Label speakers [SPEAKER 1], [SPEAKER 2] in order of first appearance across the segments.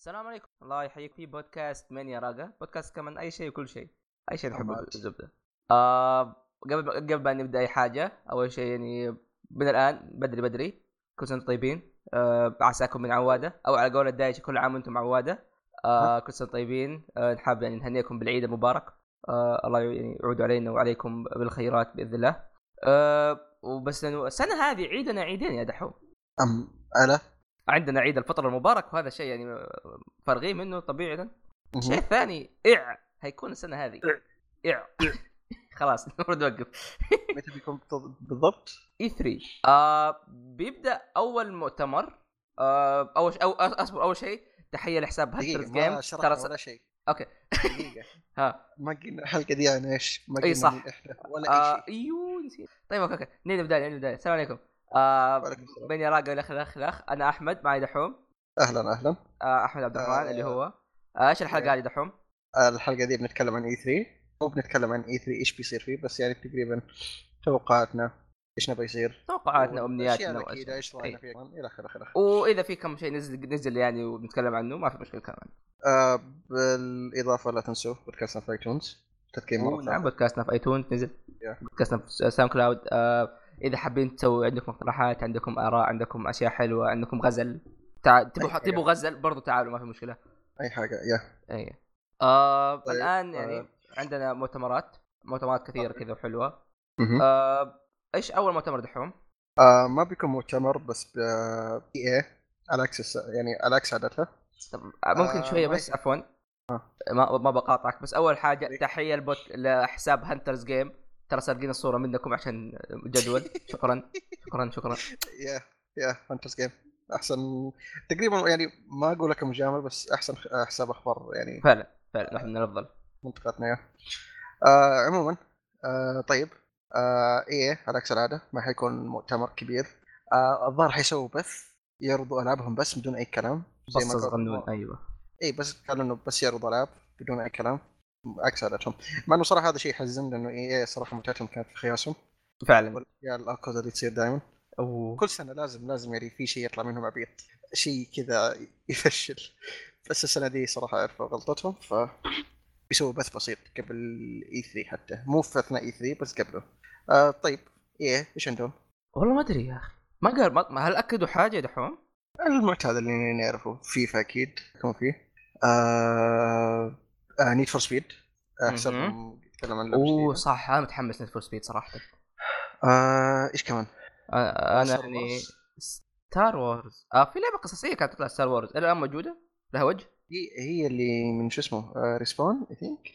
[SPEAKER 1] السلام عليكم. الله يحييك في بودكاست من يا راقة. بودكاست كمان أي شيء وكل شيء. أي شيء تحبه. الزبدة. آه قبل قبل ما نبدأ أي حاجة أول شيء يعني من الآن بدري بدري كل سنة طيبين. آه عساكم من عوادة أو على قول الدايش كل عام وأنتم عوادة. آه كل سنة طيبين. آه نحب يعني نهنيكم بالعيد المبارك. آه الله يعني يعود علينا وعليكم بالخيرات بإذن الله. آه وبس السنة هذه عيدنا عيدين يا دحوم.
[SPEAKER 2] أم ألا؟
[SPEAKER 1] عندنا عيد الفطر المبارك وهذا شيء يعني فارغين منه طبيعي. الشيء الثاني إع. هيكون السنة هذه. إع. خلاص المفروض نوقف
[SPEAKER 2] متى بيكون بالض- بالضبط؟
[SPEAKER 1] إي 3 آه بيبدأ أول مؤتمر. آه اول أو أصبر أول شيء تحية لحساب هانترز جيم ترى
[SPEAKER 2] ولا شيء.
[SPEAKER 1] أوكي.
[SPEAKER 2] دقيقة.
[SPEAKER 1] ها.
[SPEAKER 2] ما قلنا الحلقة دي عن إيش؟ ما قلنا
[SPEAKER 1] صح.
[SPEAKER 2] مين إحنا ولا
[SPEAKER 1] آه
[SPEAKER 2] أي شيء.
[SPEAKER 1] أيوه نسيت. طيب أوكي أوكي. نبدأ بدايه نبدأ. بدايه السلام عليكم. آه. بيني راقه الاخ الاخ الاخ أنا أحمد معي دحوم
[SPEAKER 2] أهلا أهلا
[SPEAKER 1] آه أحمد عبد الرحمن
[SPEAKER 2] آه.
[SPEAKER 1] اللي هو آه إيش الحلقة
[SPEAKER 2] إيه.
[SPEAKER 1] هذه دحوم؟
[SPEAKER 2] الحلقة دي بنتكلم عن إي 3 مو بنتكلم عن إي 3 إيش بيصير فيه بس يعني تقريبا توقعاتنا إيش نبغى يصير
[SPEAKER 1] توقعاتنا وامنياتنا
[SPEAKER 2] إيش راينا
[SPEAKER 1] إيه.
[SPEAKER 2] فيها كمان إلى آخره إلى آخره
[SPEAKER 1] وإذا في كم شيء نزل نزل يعني ونتكلم عنه ما في مشكلة كمان
[SPEAKER 2] آه بالإضافة لا تنسوا بودكاستنا في آيتونز تذكير مرة
[SPEAKER 1] نعم. بودكاستنا في iTunes نزل
[SPEAKER 2] Yeah.
[SPEAKER 1] بودكاستنا في SoundCloud آه إذا حابين تسوي عندكم اقتراحات عندكم آراء عندكم أشياء حلوة عندكم غزل تع... تبغوا تبغوا غزل برضو تعالوا ما في مشكلة
[SPEAKER 2] أي حاجة يا
[SPEAKER 1] أي آه
[SPEAKER 2] طيب،
[SPEAKER 1] الآن
[SPEAKER 2] آه.
[SPEAKER 1] يعني عندنا مؤتمرات مؤتمرات كثيرة
[SPEAKER 2] طيب.
[SPEAKER 1] كذا
[SPEAKER 2] وحلوة.
[SPEAKER 1] آه إيش أول مؤتمر دحوم؟
[SPEAKER 2] آه ما بيكون مؤتمر بس ب EA على عكس يعني على عكس عادتها
[SPEAKER 1] طب ممكن
[SPEAKER 2] آه، شوية
[SPEAKER 1] بس عفوا
[SPEAKER 2] آه.
[SPEAKER 1] ما ما بقاطعك بس أول حاجة
[SPEAKER 2] عليك.
[SPEAKER 1] تحية لحساب هانترز جيم ترى سارقين الصورة منكم عشان جدول. شكرا. شكرا شكرا.
[SPEAKER 2] يا يا فانتس جيم أحسن تقريبا يعني ما أقول لك مجامل بس أحسن حساب أخبار يعني.
[SPEAKER 1] فعلا فعلا. واحد من الأفضل.
[SPEAKER 2] منطقتنا يا. آه عموما آه طيب. آه إيه على عكس العاده ما حيكون مؤتمر كبير. آه الظاهر حيسووا بث يعرضوا ألعابهم بس بدون أي كلام. زي
[SPEAKER 1] صغنون أيوه.
[SPEAKER 2] اي بس قالوا إنه بس يعرضوا ألعاب بدون أي كلام. عكس عادتهم مع إنه صراحة هذا شيء يحزن لأنه إي صراحة متعتهم كانت في خياسهم.
[SPEAKER 1] فعلا.
[SPEAKER 2] يا الاكوز اللي تصير دائما. كل سنة لازم لازم يعني في شيء يطلع منهم عبيط شيء كذا يفشل. بس السنة دي صراحة عرفوا غلطتهم ف بيسووا بث بسيط قبل E 3 حتى. مو في أثناء E 3 بس قبله. آه طيب. EA إيش عندهم؟
[SPEAKER 1] والله ما أدري يا أخي. ما قال ما هل أكدوا حاجة يا دحوم؟
[SPEAKER 2] المعتاد اللي نعرفه فيفا أكيد. يكون فيه. آه Need for Speed احسبهم يتكلم عن أوه.
[SPEAKER 1] صح أنا متحمس Need for Speed صراحة.
[SPEAKER 2] آه إيش كمان؟
[SPEAKER 1] آه، أنا
[SPEAKER 2] Star
[SPEAKER 1] يعني. Star Wars آه في لعبة قصصية كانت تطلع Star Wars إلى الآن موجودة؟ لها وجه؟
[SPEAKER 2] هي هي اللي من شو اسمه آه Respawn I think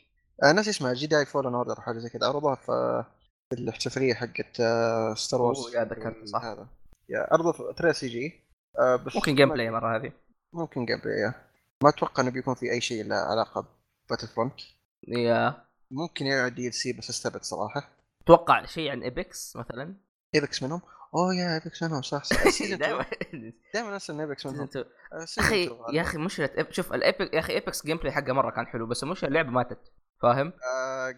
[SPEAKER 2] آه ناس اسمها Jedi Fallen Order حاجة زي كذا عرضوها في الاحتفالية حقت آه Star Wars
[SPEAKER 1] أوه، yeah ذكرت، صح.
[SPEAKER 2] هذا. يا في ترى سي جي. آه بس
[SPEAKER 1] ممكن gameplay مرة هذه.
[SPEAKER 2] ممكن gameplay. ما أتوقع إنه بيكون في أي شيء له علاقة ب Battlefront
[SPEAKER 1] yeah.
[SPEAKER 2] ممكن يعد DLC بس استبعد صراحة.
[SPEAKER 1] أتوقع شيء عن Apex مثلا؟
[SPEAKER 2] Apex منهم؟ أوه yeah Apex منهم صح صح.
[SPEAKER 1] دائما.
[SPEAKER 2] دائما انسى ان Apex منهم. آه،
[SPEAKER 1] أخي
[SPEAKER 2] 2 غالباً.
[SPEAKER 1] يا أخي مشكله شوف ال Apex يا أخي Apex gameplay حقه مرة كان حلو بس المشكلة اللعبة ماتت. فاهم؟
[SPEAKER 2] آه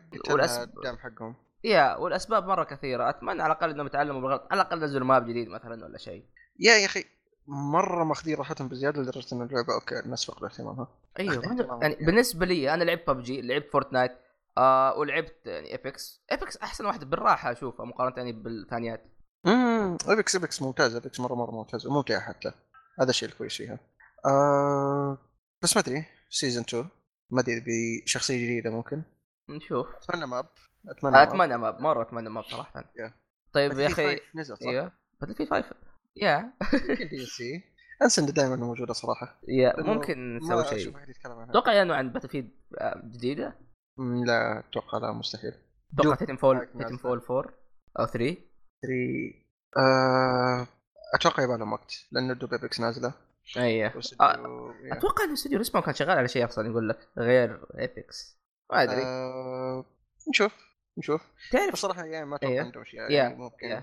[SPEAKER 2] الدعم حقهم.
[SPEAKER 1] yeah والأسباب مرة كثيرة. أتمنى على الأقل إنهم يتعلموا بالغلط على الأقل نزلوا map جديد مثلا ولا شيء.
[SPEAKER 2] yeah يا أخي مرة ماخذين راحتهم بزيادة لدرجة ان اللعبة okay الناس فقدوا اهتمامها. أيوه.
[SPEAKER 1] يعني. بالنسبة لي أنا لعبت ببجي لعبت Fortnite آه ولعبت يعني Apex Apex أحسن واحد بالراحة أشوفها مقارنة يعني بالثانيات.
[SPEAKER 2] امم Apex Apex ممتاز Apex مرة مرة ممتاز وممتعة حتى. هذا الشيء الكويس فيها. آه بس ما أدري سيزون 2 ما أدري بشخصيه جديدة ممكن.
[SPEAKER 1] نشوف.
[SPEAKER 2] أتمنى ماب أتمنى ماب.
[SPEAKER 1] أتمنى ماب مرة أتمنى ماب صراحة.
[SPEAKER 2] يا.
[SPEAKER 1] طيب يا أخي
[SPEAKER 2] 5 نزل صح؟
[SPEAKER 1] أيوه باتل في 5 يا
[SPEAKER 2] دي سي. انسى إنه دائما موجودة صراحة.
[SPEAKER 1] يا ممكن نسوي شيء. أتوقع انه عن باتل فيد
[SPEAKER 2] جديدة؟ لا أتوقع لا مستحيل.
[SPEAKER 1] أتوقع
[SPEAKER 2] دوم.
[SPEAKER 1] تيتن فول. تيتن فول 4 أو 3
[SPEAKER 2] 3 آه أتوقع يبغى لهم وقت لأنه دوب Apex
[SPEAKER 1] نازلة.
[SPEAKER 2] أيوه. يا.
[SPEAKER 1] أتوقع ان استوديو Respawn كان شغال على شيء أصلا يقول لك غير Apex. ما أدري.
[SPEAKER 2] آه نشوف نشوف.
[SPEAKER 1] تعرف
[SPEAKER 2] بصراحة يعني ما أتوقع
[SPEAKER 1] EA.
[SPEAKER 2] عندهم
[SPEAKER 1] yeah.
[SPEAKER 2] يعني ممكن.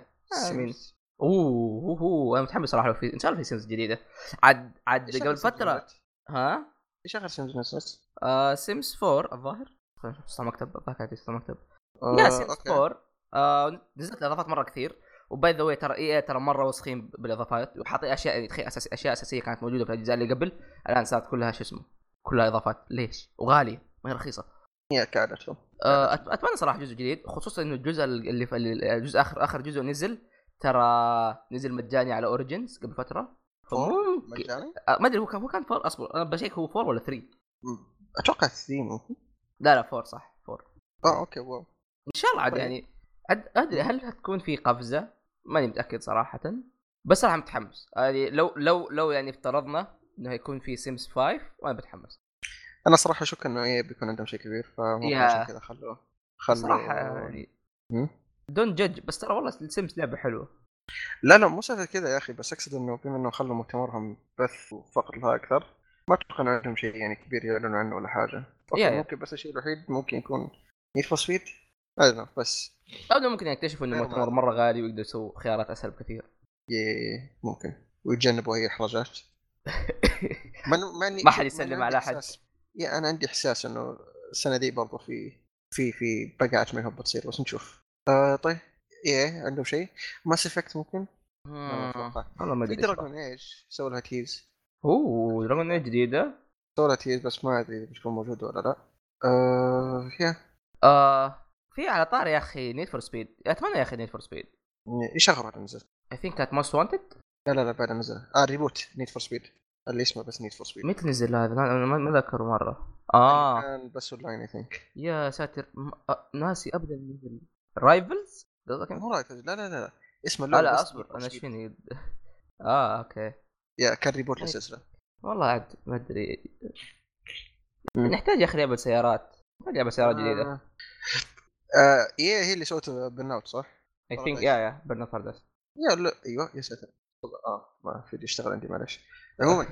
[SPEAKER 2] yeah.
[SPEAKER 1] أوه أوه أوه، أنا متحمس صراحة لو في إن شاء الله في Sims جديدة. عاد عاد قبل فتره؟ ها؟
[SPEAKER 2] إيش آخر Sims نزلت؟
[SPEAKER 1] آه Sims 4 الظاهر. خلينا نشوف مكتب ذاك صار مكتب.
[SPEAKER 2] آه،
[SPEAKER 1] yeah Sims
[SPEAKER 2] okay.
[SPEAKER 1] 4 آه نزلت اضافات مرة كثير. و by the way ترى EA ترى مرة وسخين بالإضافات. وحاطين أشياء يعني تخيل أساس أشياء أساسية كانت موجودة في الأجزاء اللي قبل. الآن صارت كلها شو اسمه كلها إضافات. ليش؟ وغالية ما هي رخيصة.
[SPEAKER 2] هي كعادتهم
[SPEAKER 1] آه، أتمنى صراحة جزء جديد خصوصا إنه الجزء في اللي- الجزء آخر آخر جزء نزل. ترى نزل مجاني على Origin قبل فترة. فممكن
[SPEAKER 2] مجاني؟
[SPEAKER 1] آه، ما أدري هو كان هو كان four أصبر أنا بشيك هو four ولا 3
[SPEAKER 2] مم. أتوقع 3 ممكن.
[SPEAKER 1] لا لا four صح four
[SPEAKER 2] آه okay wow.
[SPEAKER 1] إن شاء الله عاد
[SPEAKER 2] طيب.
[SPEAKER 1] يعني أدري هل هتكون في قفزة؟ ماني متأكد صراحة. بس صراحة متحمس. يعني لو لو لو يعني افترضنا إنه هيكون في Sims 5 وأنا بتحمس.
[SPEAKER 2] أنا صراحة أشك إنه EA بيكون عندهم شيء كبير فممكن. عشان كذا خلوه خلوه.
[SPEAKER 1] صراحة يعني. don't judge بس ترى والله ال Sims لعبة حلوة.
[SPEAKER 2] لا لا مو سالفه كذا يا أخي بس أقصد إنه بما انه خلوا مؤتمرهم بث وفقر لها أكثر. ما أتوقع عندهم شيء يعني كبير يعلنوا عنه ولا
[SPEAKER 1] حاجة. yeah.
[SPEAKER 2] ممكن بس الشيء الوحيد ممكن يكون Need for Speed بس.
[SPEAKER 1] أو ممكن يكتشفوا إنه
[SPEAKER 2] ما-
[SPEAKER 1] مرة غالي ويقدروا يسووا خيارات أسهل بكثير.
[SPEAKER 2] ي- ممكن. ويتجنبوا أي احراجات ما
[SPEAKER 1] حد يسلم على.
[SPEAKER 2] إحساس- yeah أنا عندي إحساس إنه السنة دي برضو في في في بقعات منهم بتصير بس نشوف. آه طيب. EA عندهم شيء؟ Mass Effect ممكن؟ ما أتوقع.
[SPEAKER 1] والله ما
[SPEAKER 2] في
[SPEAKER 1] أدري.
[SPEAKER 2] Dragon Age سووا لها tease
[SPEAKER 1] أوه Dragon Age جديدة؟
[SPEAKER 2] سووا لها tease بس ما أدري إذا بتكون موجودة ولا لا. آه yeah
[SPEAKER 1] آه في على طار يا أخي Need for Speed أتمنى يا أخي Need for Speed
[SPEAKER 2] إيش اخر واحدة نزل؟
[SPEAKER 1] I think كانت Most Wanted
[SPEAKER 2] لا لا لا بعد نزل آه reboot Need for Speed اللي اسمه بس Need for Speed
[SPEAKER 1] متى نزل هذا؟ أنا ما ما ذكر مرة. آه.
[SPEAKER 2] كان بس online I think
[SPEAKER 1] يا ساتر. م... آه ناسي ابدا نزل. رايفلز قصدك؟
[SPEAKER 2] مو رايك لا لا لا
[SPEAKER 1] آه
[SPEAKER 2] اللعبة
[SPEAKER 1] لا أصبر أنا
[SPEAKER 2] إيش.
[SPEAKER 1] فيني آه أوكي
[SPEAKER 2] يا كان ريبوت
[SPEAKER 1] طيب.
[SPEAKER 2] للسلسلة
[SPEAKER 1] والله عاد ما
[SPEAKER 2] أدري.
[SPEAKER 1] نحتاج يا أخي لعبة سيارات نحتاج لعبة سيارات جديدة
[SPEAKER 2] آه. آه هي هي اللي سوت برن اوت صح؟
[SPEAKER 1] اي ثينك. يا يا برنا فردس
[SPEAKER 2] يا لا أيوه يا ساتر آه ما في يشتغل عندي معلش عموما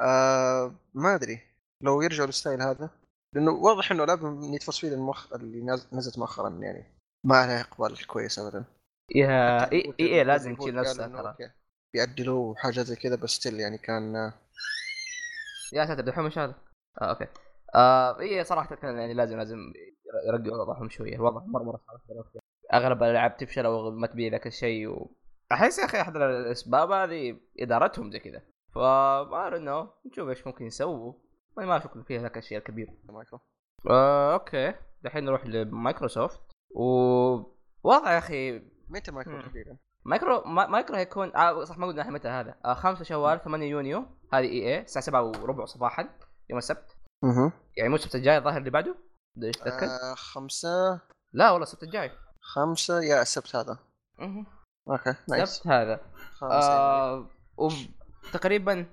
[SPEAKER 2] آه ما أدري لو يرجعوا للستايل هذا لأنه واضح إنه لعبة Need for Speed المخ اللي نزلت مؤخرا يعني ما عليها إقبال كويس ابدا.
[SPEAKER 1] yeah EA, لازم تشيل نفسها ترى.
[SPEAKER 2] بيعدلوا وحاجات زي كذا بس still يعني كان آه،
[SPEAKER 1] يا ساتر دحوم إيش هذا؟ آه okay. آه EA صراحة كان يعني لازم لازم يرقوا وضعهم شوية. الوضع مره مرة صعب. أغلب الألعاب تفشل أو ما تبيع ذاك الشيء و... أحس يا أخي أحد الأسباب هذه إدارتهم زي كذا. فما نو نشوف إيش ممكن يسووا. ما ما أشوف فيها ذاك الشيء الكبير.
[SPEAKER 2] مايكرو.
[SPEAKER 1] آه okay. دحين نروح لمايكروسوفت. و واضح يا أخي
[SPEAKER 2] متى مايكرو. تحديدا؟
[SPEAKER 1] مايكرو ما مايكرو هيكون آه صح ما قلنا إحنا متى هذا. آه 5 شوال 8 يونيو هذه EA الساعة 7 وربع صباحا يوم السبت.
[SPEAKER 2] أها
[SPEAKER 1] يعني مو السبت الجاي الظاهر اللي بعده؟ ده إيش تذكر؟
[SPEAKER 2] آه خمسة.
[SPEAKER 1] لا والله السبت الجاي.
[SPEAKER 2] خمسة yeah السبت هذا.
[SPEAKER 1] مهم.
[SPEAKER 2] okay nice
[SPEAKER 1] السبت هذا. آه وتقريبا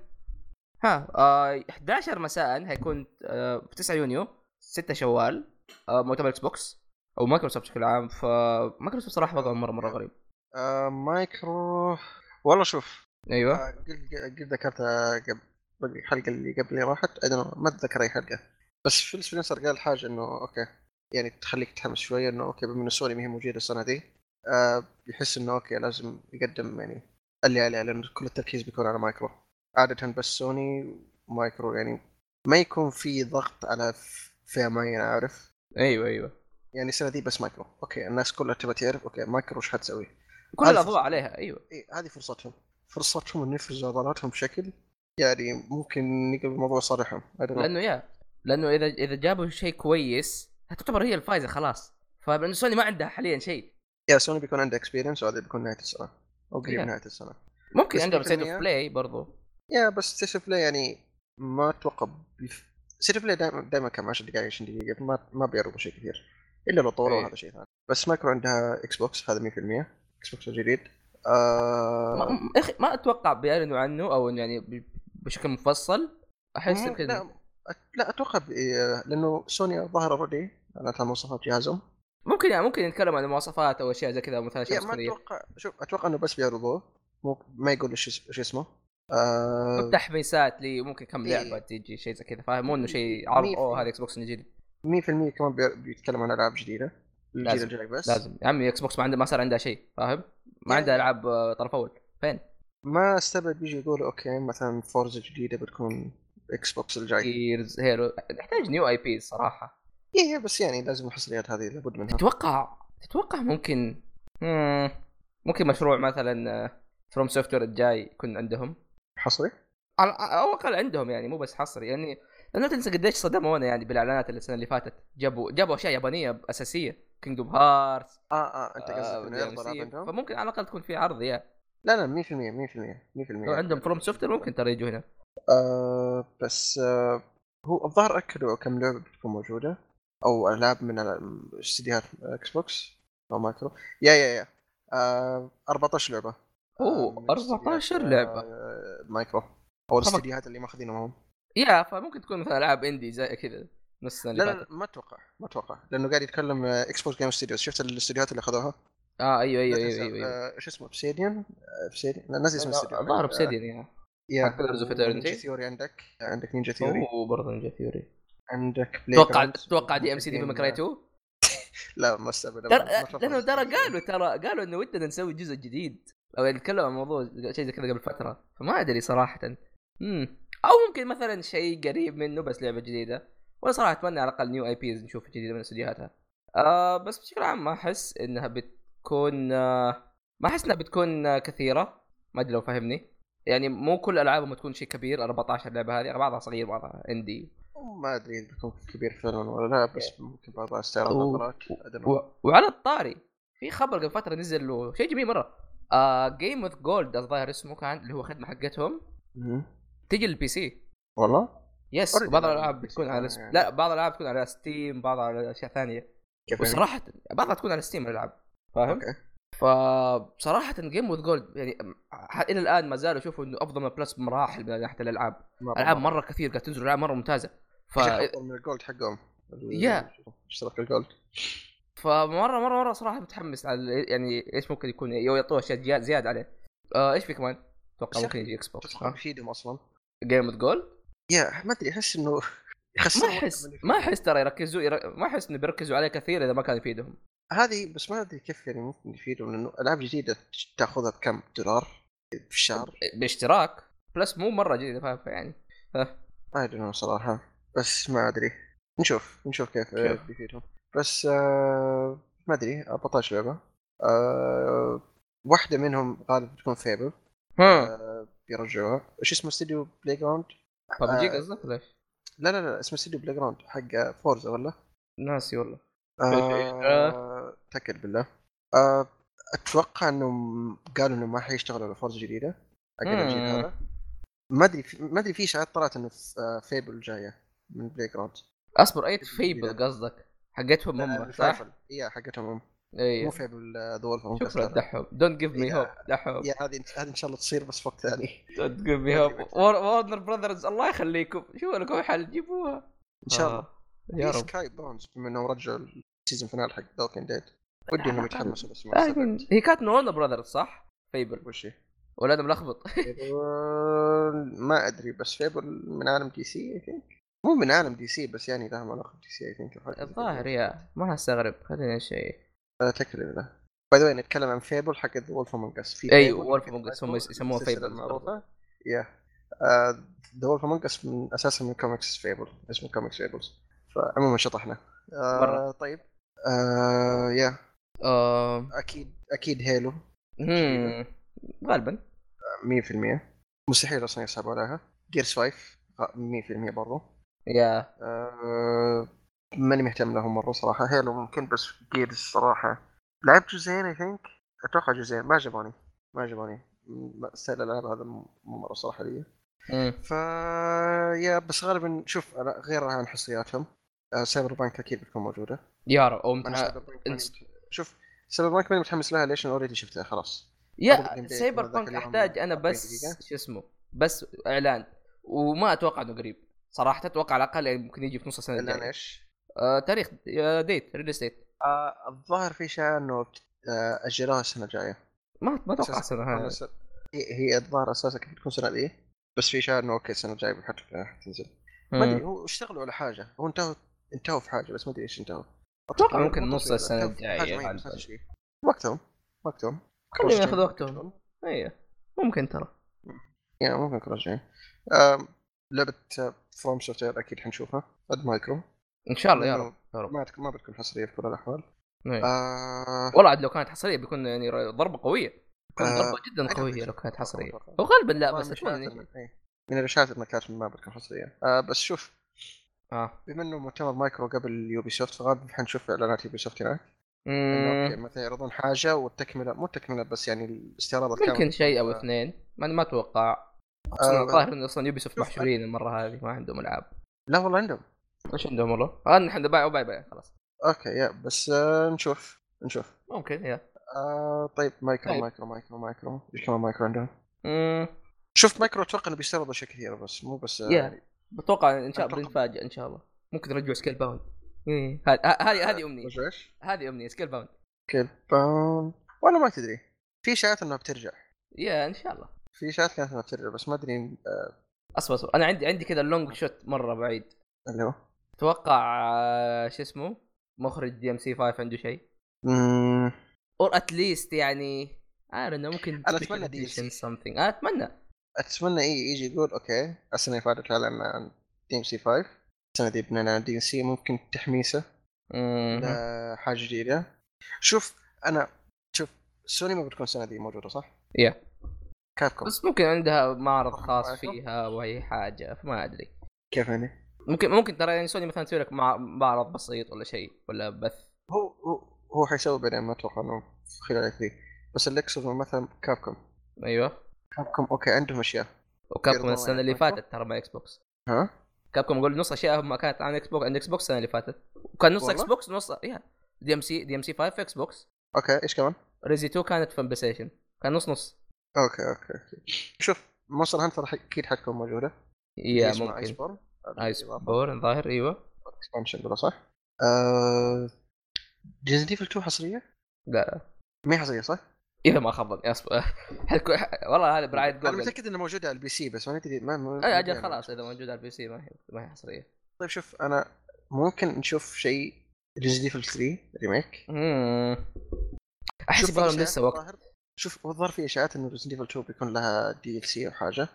[SPEAKER 1] ها آه 11 مساء هيكون آه في 9 يونيو 6 شوال آه مؤتمر Xbox أو مايكروسوفت بشكل عام فمايكروسوفت صراحة وضعهم مره مرة غريب.
[SPEAKER 2] آه مايكرو والله شوف
[SPEAKER 1] أيوه.
[SPEAKER 2] آه، قد ذكرتها قبل الحلقة اللي قبل اللي راحت know، ما أتذكر أي حلقة. بس فيل سبنسر قال حاجة إنه okay يعني تخليك تحمس شوية إنه okay بما إنه سوني ما هي موجودة السنة دي آه بيحس إنه okay لازم يقدم يعني اللي عليه لأن كل التركيز بيكون على مايكرو. عادة بس سوني ومايكرو يعني ما يكون في ضغط على فئة معينة عارف؟
[SPEAKER 1] أيوه أيوه.
[SPEAKER 2] يعني السنة دي بس مايكرو. okay الناس كلها تبغى تعرف okay مايكرو وش حتسوي
[SPEAKER 1] كل
[SPEAKER 2] الأضواء.
[SPEAKER 1] عليها أيوه.
[SPEAKER 2] إيه هذه فرصتهم. فرصتهم إن يفرزوا عضلاتهم بشكل يعني ممكن نقل الموضوع صالحهم.
[SPEAKER 1] لأنه yeah لأنه إذا إذا جابوا شيء كويس تعتبر هي الفايزة خلاص. فلانه سوني ما عندها حاليا شيء.
[SPEAKER 2] yeah سوني بيكون عنده experience وهذا بيكون نهاية السنة. أو قريب. نهاية السنة.
[SPEAKER 1] ممكن عندهم
[SPEAKER 2] 100%
[SPEAKER 1] State of Play برضو.
[SPEAKER 2] yeah بس State of Play يعني ما أتوقع بيف... State of Play دائما دائما كم 10 دقائق 20 دقيقة ما ما بيعرضوا شيء كثير. إلا لو طوروا
[SPEAKER 1] إيه.
[SPEAKER 2] هذا شيء ثاني. بس مايكرو عندها Xbox هذا 100% Xbox الجديد آه...
[SPEAKER 1] ما أخي ما أتوقع بيعلنوا عنه أو يعني بشكل مفصل.
[SPEAKER 2] أحس
[SPEAKER 1] كذا.
[SPEAKER 2] لا لا أتوقع ب... لأنه سوني الظاهر already اعلنت عن مواصفات جهازهم.
[SPEAKER 1] ممكن يعني ممكن نتكلم عن المواصفات أو أشياء زي كذا مثلا
[SPEAKER 2] yeah ما أتوقع شوف أتوقع إنه بس بيعرضوه. مو ما يقول إيش اسمه. آه
[SPEAKER 1] تحميسات لي ممكن كم
[SPEAKER 2] إيه.
[SPEAKER 1] لعبة تيجي شيء زي كذا. فاهم مو انه شيء عرض
[SPEAKER 2] أوه
[SPEAKER 1] هذا Xbox جديد.
[SPEAKER 2] 100% كمان بي- بيتكلم عن ألعاب جديدة. الجيل
[SPEAKER 1] لازم.
[SPEAKER 2] الجاي بس
[SPEAKER 1] لازم. يا عمي Xbox ما عنده ما صار عندها شيء فاهم؟ ما
[SPEAKER 2] يعني-
[SPEAKER 1] عندها ألعاب آه، طرف أول. فين؟
[SPEAKER 2] ما استبعد بيجي يقول okay مثلا Forza جديدة بتكون Xbox الجاي.
[SPEAKER 1] Gears Halo نحتاج new IP صراحة.
[SPEAKER 2] إيه بس يعني لازم الحصريات هذه لابد منها.
[SPEAKER 1] تتوقع تتوقع ممكن مم. ممكن مشروع مثلا FromSoftware الجاي يكون عندهم؟
[SPEAKER 2] حصري؟
[SPEAKER 1] على أو أقل عندهم يعني مو بس حصري. يعني لأنه تنسى قديش صدمونا يعني بالإعلانات اللي السنة اللي فاتت. جابوا جابوا أشياء يابانية أساسية. Kingdom Hearts
[SPEAKER 2] آه آه أنت قصدك إنه يرضى العاب عندهم؟
[SPEAKER 1] فممكن على الأقل تكون في عرض yeah.
[SPEAKER 2] لا لا 100% 100% 100%
[SPEAKER 1] لو عندهم FromSoft ممكن ترى يجوا هنا.
[SPEAKER 2] آه بس آه هو الظاهر أكدوا كم لعبة بتكون موجودة. أو ألعاب من استديوهات Xbox أو مايكرو. yeah yeah yeah. آه 14 لعبة.
[SPEAKER 1] أوه
[SPEAKER 2] من
[SPEAKER 1] 14
[SPEAKER 2] استديوهات،
[SPEAKER 1] لعبة.
[SPEAKER 2] آه مايكرو. أو الاستديوهات اللي ماخذينهم هم.
[SPEAKER 1] yeah فممكن تكون مثلا ألعاب indie زي كذا نص السنة
[SPEAKER 2] لا لا ما أتوقع ما أتوقع. لأنه قاعد يتكلم Xbox Game Studios شفت الاستديوهات اللي أخذوها؟
[SPEAKER 1] آه أيوه أيوه
[SPEAKER 2] لا أيوه
[SPEAKER 1] أيوه, أيوه.
[SPEAKER 2] آه، إيش اسمه Obsidian Obsidian ناسي اسم الاستديو
[SPEAKER 1] ظهر Obsidian yeah. yeah. Eternity.
[SPEAKER 2] Ninja Theory عندك. عندك Ninja Theory
[SPEAKER 1] أوه برضه Ninja Theory
[SPEAKER 2] عندك
[SPEAKER 1] توقع
[SPEAKER 2] Playground.
[SPEAKER 1] توقع DMC Devil
[SPEAKER 2] May
[SPEAKER 1] Cry 2
[SPEAKER 2] لا ما استبعد
[SPEAKER 1] ترى لأنه ترى قالوا ترى قالوا إنه ودنا نسوي جزء جديد. أو يتكلموا عن موضوع شيء زي كذا قبل فترة. فما أدري صراحة. امم أو ممكن مثلا شيء قريب منه بس لعبة جديدة. وأنا صراحة أتمنى على الأقل new IPs نشوف جديدة من استديوهاتها. آه بس بشكل عام ما أحس إنها بتكون آه ما أحس إنها بتكون آه كثيرة. ما أدري لو فاهمني يعني مو كل ألعابهم تكون شيء كبير 14 لعبة هذه بعضها صغير بعضها indie
[SPEAKER 2] ما أدري إذا بيكون كبير فعلا ولا لا بس ممكن بعضها استعراض
[SPEAKER 1] و-
[SPEAKER 2] نظرات know.
[SPEAKER 1] و... وعلى الطاري في خبر قبل فترة نزل له شيء جميل مرة. آه Game of Gold الظاهر اسمه كان اللي هو خدمة حقتهم. تجي لل PC
[SPEAKER 2] والله
[SPEAKER 1] yes
[SPEAKER 2] Already
[SPEAKER 1] بعض
[SPEAKER 2] الألعاب
[SPEAKER 1] بتكون على
[SPEAKER 2] يعني.
[SPEAKER 1] لا بعض الألعاب تكون على Steam بعضها على أشياء ثانية
[SPEAKER 2] كيف يعني؟
[SPEAKER 1] وصراحة بعضها تكون على Steam الألعاب فاهم؟
[SPEAKER 2] okay
[SPEAKER 1] فبصراحه Game of Gold يعني إلى الآن ما زالوا يشوفوا إنه أفضل من Plus بمراحل من ناحية الألعاب
[SPEAKER 2] مرة
[SPEAKER 1] العاب
[SPEAKER 2] مرة.
[SPEAKER 1] مرة كثير قاعد تنزل العاب مرة ممتازة ف.
[SPEAKER 2] افضل من ال Gold حقهم
[SPEAKER 1] yeah.
[SPEAKER 2] اشتراك ال
[SPEAKER 1] Gold فمرة مرة مرة صراحة متحمس على يعني إيش ممكن يكون يعطوه أشياء زياد- زيادة عليه آه إيش في كمان؟ أتوقع ممكن يجي Xbox
[SPEAKER 2] تتوقع بيفيدهم أصلا
[SPEAKER 1] Game of Gold
[SPEAKER 2] yeah ما أدري أحس إنه
[SPEAKER 1] ما
[SPEAKER 2] أحس
[SPEAKER 1] ما. أحس ترى يركزوا ير... ما أحس إنه بيركزوا عليه كثير إذا ما كان يفيدهم.
[SPEAKER 2] هذه بس ما أدري كيف يعني ممكن يفيدهم لأنه ألعاب جديدة تأخذها بكم دولار في الشهر؟
[SPEAKER 1] باشتراك Plus مو مرة جديدة فاهم يعني
[SPEAKER 2] ما أدري صراحة بس ما أدري. نشوف نشوف كيف. بيفيدهم. بس آه ما أدري 14 لعبة. آه واحدة منهم غالبا بتكون
[SPEAKER 1] Fable
[SPEAKER 2] آه بيرجعوها. إيش اسمه استوديو Playground
[SPEAKER 1] PUBG
[SPEAKER 2] آه.
[SPEAKER 1] قصدك ولا إيش؟
[SPEAKER 2] لا لا لا اسمه استوديو Playground حق Forza ولا؟
[SPEAKER 1] ناسي والله.
[SPEAKER 2] آه بالله. آه أتوقع إنهم قالوا انهم ما حيشتغلوا على Forza جديدة. حق الجيل. هذا. ما أدري في- ما أدري في اشاعات طلعت إنه آه، Fable جاية من بلاي جراوند
[SPEAKER 1] أصبر أي فيبل قصدك؟ حقتهم هم صح؟
[SPEAKER 2] اي حقتهم هم. مو
[SPEAKER 1] اي
[SPEAKER 2] فيبل ذا وولف
[SPEAKER 1] شكرا دحوم دونت جيف مي هوب دحوم
[SPEAKER 2] يا هذه هذه إن شاء الله تصير بس في وقت ثاني.
[SPEAKER 1] دونت جيف مي هوب وورنر براذرز الله يخليكم. شوفوا لكم حل جيبوها.
[SPEAKER 2] إن شاء الله.
[SPEAKER 1] آه. يا
[SPEAKER 2] في
[SPEAKER 1] رب.
[SPEAKER 2] سكاي بونز بما إنهم رجعوا السيزون فينال حق دوكن ديد ودي إنهم يتحمسوا بس ما
[SPEAKER 1] هي كانت من ورنر براذرز صح؟ فيبل
[SPEAKER 2] وش هي؟
[SPEAKER 1] ولا أنا ملخبط
[SPEAKER 2] ما أدري بس فيبل من عالم دي سي اي ثينك مو من عالم DC بس يعني لهم علاقه ب DC I think
[SPEAKER 1] الظاهر yeah. ما أستغرب. خليني شيء
[SPEAKER 2] اتاكد بالله by the نتكلم عن Fable حق Wolf Among Us في أيوه
[SPEAKER 1] Wolf Among
[SPEAKER 2] Us
[SPEAKER 1] هم يسموها
[SPEAKER 2] Fable yeah The Wolf Among Us من أساسا من comics Fable اسمه comics Fables فعموما شطحنا آه. طيب. آه yeah
[SPEAKER 1] آه...
[SPEAKER 2] أكيد أكيد
[SPEAKER 1] Halo. غالبا.
[SPEAKER 2] 100% مستحيل أصلا يسحبوا عليها. Gears 5 100% برضو.
[SPEAKER 1] يا
[SPEAKER 2] آه ماني مهتم لهم مرة صراحة. Halo ممكن بس Gears صراحة لعبت جزئين I think أتوقع جزئين ما عجبوني. ما عجبوني. style الالعاب هذا مو مرة صراحة لي. ف yeah بس غالبا شوف غير عن حصرياتهم آه Cyberpunk أكيد بتكون موجودة.
[SPEAKER 1] يا رب أو
[SPEAKER 2] أنا
[SPEAKER 1] متح...
[SPEAKER 2] Cyberpunk ماني
[SPEAKER 1] إنس-
[SPEAKER 2] مت- شوف Cyberpunk ماني متحمس لها ليش؟ أنا already شفتها خلاص. yeah
[SPEAKER 1] Cyber
[SPEAKER 2] punk
[SPEAKER 1] أحتاج أنا
[SPEAKER 2] 40
[SPEAKER 1] بس. شو اسمه بس إعلان. وما أتوقع إنه قريب. صراحة أتوقع على الأقل يعني ممكن يجي في نص
[SPEAKER 2] السنة
[SPEAKER 1] الجاية.
[SPEAKER 2] إيش؟
[SPEAKER 1] آه تاريخ date release date
[SPEAKER 2] آه الظاهر في شيء إنه اجلوها السنة الجاية.
[SPEAKER 1] ما ما أتوقع
[SPEAKER 2] السنة
[SPEAKER 1] هذه
[SPEAKER 2] هي هي الظاهر أساسا كانت بتكون سنة دي بس في شيء إنه okay السنة الجاية بحط تنزل. ما أدري هو اشتغلوا على حاجة؟ هو انتهوا انتهوا في حاجة بس ما أدري إيش انتهوا.
[SPEAKER 1] أتوقع ممكن نص
[SPEAKER 2] نفس الشيء. وقتهم وقتهم.
[SPEAKER 1] خليهم ياخذوا وقتهم. أيوه ممكن ترى.
[SPEAKER 2] يعني ممكن راجعين آم، لعبة From Software أكيد حنشوفها. اد مايكرو
[SPEAKER 1] إن شاء الله يا رب يا رب.
[SPEAKER 2] ما ما بتكون حصرية في كل الأحوال.
[SPEAKER 1] إيه.
[SPEAKER 2] آه.
[SPEAKER 1] والله عاد لو كانت حصرية بيكون يعني ضربة قوية. بيكون
[SPEAKER 2] آه،
[SPEAKER 1] ضربة جدا
[SPEAKER 2] قوية.
[SPEAKER 1] لو كانت
[SPEAKER 2] حصرية.
[SPEAKER 1] وغالبا لا بس
[SPEAKER 2] من الإشاعات
[SPEAKER 1] إني-
[SPEAKER 2] إنه- إيه. من الإشاعات انها كانت ما بتكون حصرية. آه بس شوف.
[SPEAKER 1] آه.
[SPEAKER 2] بما إنه مؤتمر مايكرو قبل Ubisoft فغالبا حنشوف إعلانات Ubisoft هناك
[SPEAKER 1] okay
[SPEAKER 2] مثلا يعرضون حاجة والتكملة مو التكملة بس يعني الاستعراض
[SPEAKER 1] ممكن شيء
[SPEAKER 2] أو
[SPEAKER 1] اثنين. ما ما أتوقع.
[SPEAKER 2] آه،
[SPEAKER 1] الظاهر انه أصلا
[SPEAKER 2] Ubisoft
[SPEAKER 1] محشورين المرة هذه ما عندهم ألعاب.
[SPEAKER 2] لا والله عندهم.
[SPEAKER 1] إيش عندهم والله؟ آه نحن بايع وبايع بايع خلاص.
[SPEAKER 2] okay yeah بس آه نشوف نشوف.
[SPEAKER 1] ممكن yeah.
[SPEAKER 2] آه طيب مايكرو
[SPEAKER 1] طيب.
[SPEAKER 2] Micro Micro Micro. إيش كمان مايكرو عندهم؟ شفت مايكرو أتوقع إنه بيستعرضوا أشياء كثيرة بس مو بس آه،
[SPEAKER 1] yeah. بتوقع إن شاء الله. بنتفاجئ إن شاء الله. ممكن يرجعوا Scalebound. إيه، هذه هذه
[SPEAKER 2] أمنية. إيش؟
[SPEAKER 1] هذه أمنية
[SPEAKER 2] Scalebound. Scalebound. والله ما تدري. في اشاعات إنها بترجع.
[SPEAKER 1] yeah إن شاء الله.
[SPEAKER 2] في اشاعات كانت إنها بترجع بس ما أدري آه،
[SPEAKER 1] أصبر أصبر. أنا عندي عندي كذا ال long shot مرة بعيد.
[SPEAKER 2] اللي هو؟
[SPEAKER 1] أتوقع آه، شو اسمه مخرج DMC 5 عنده شيء
[SPEAKER 2] or
[SPEAKER 1] at least يعني عارف انه ممكن
[SPEAKER 2] أنا أتمنى DLC.
[SPEAKER 1] something أنا أتمنى
[SPEAKER 2] أتمنى إي يجي يقول okay السنة اللي فاتت اعلن عن DMC 5 السنة دي عن DMC ممكن تحميسه
[SPEAKER 1] مم.
[SPEAKER 2] لحاجه جديدة شوف أنا شوف سوني ما بتكون السنة دي موجودة صح؟
[SPEAKER 1] يا
[SPEAKER 2] كابكم
[SPEAKER 1] بس ممكن عندها معرض خاص؟ فيها وهي حاجة فما أدري
[SPEAKER 2] كيف يعني؟
[SPEAKER 1] ممكن ممكن ترى يعني سوني مثلا تسوي لك مع- معرض بسيط ولا شيء ولا بث.
[SPEAKER 2] هو هو هو حيسوي بعدين ما أتوقع إنه خلال ذي بس اللي أقصده مثلا Capcom
[SPEAKER 1] أيوه.
[SPEAKER 2] Capcom okay عندهم أشياء.
[SPEAKER 1] و
[SPEAKER 2] Capcom
[SPEAKER 1] السنة اللي؟ فاتت ترى مع إكس بوكس
[SPEAKER 2] ها؟
[SPEAKER 1] كابكم أقول نص أشياء ما كانت عن Xbox عند Xbox السنة اللي فاتت. وكان نص؟ إكس بوكس نص يا دي ام سي دي ام سي 5 في إكس بوكس
[SPEAKER 2] أوكي إيش كمان؟
[SPEAKER 1] Resi 2 كانت في PlayStation كان نص نص.
[SPEAKER 2] okay okay شوف Monster Hunter أكيد حتكون
[SPEAKER 1] موجودة.
[SPEAKER 2] yeah
[SPEAKER 1] ممكن. Iceborne ظاهر. أيوه.
[SPEAKER 2] expansion ولا صح؟ آه... ريزنت ايفل 2 حصرية؟
[SPEAKER 1] لا.
[SPEAKER 2] ما هي حصرية صح؟
[SPEAKER 1] اذا ما خبط اصبر حتكون والله هذا برعايه
[SPEAKER 2] أنا
[SPEAKER 1] جوجل
[SPEAKER 2] متأكد انها موجوده على ال PC بس ما ندري ما ما
[SPEAKER 1] اي
[SPEAKER 2] أجل
[SPEAKER 1] خلاص. إذا موجود على ال PC ما هي ما هي حصرية.
[SPEAKER 2] طيب شوف أنا ممكن نشوف شيء Resident Evil 3 remake أحس
[SPEAKER 1] يبغى لسه وقت.
[SPEAKER 2] الظاهر- شوف الظاهر في إشاعات إنه Resident Evil 2 بيكون لها DLC أو
[SPEAKER 1] حاجة.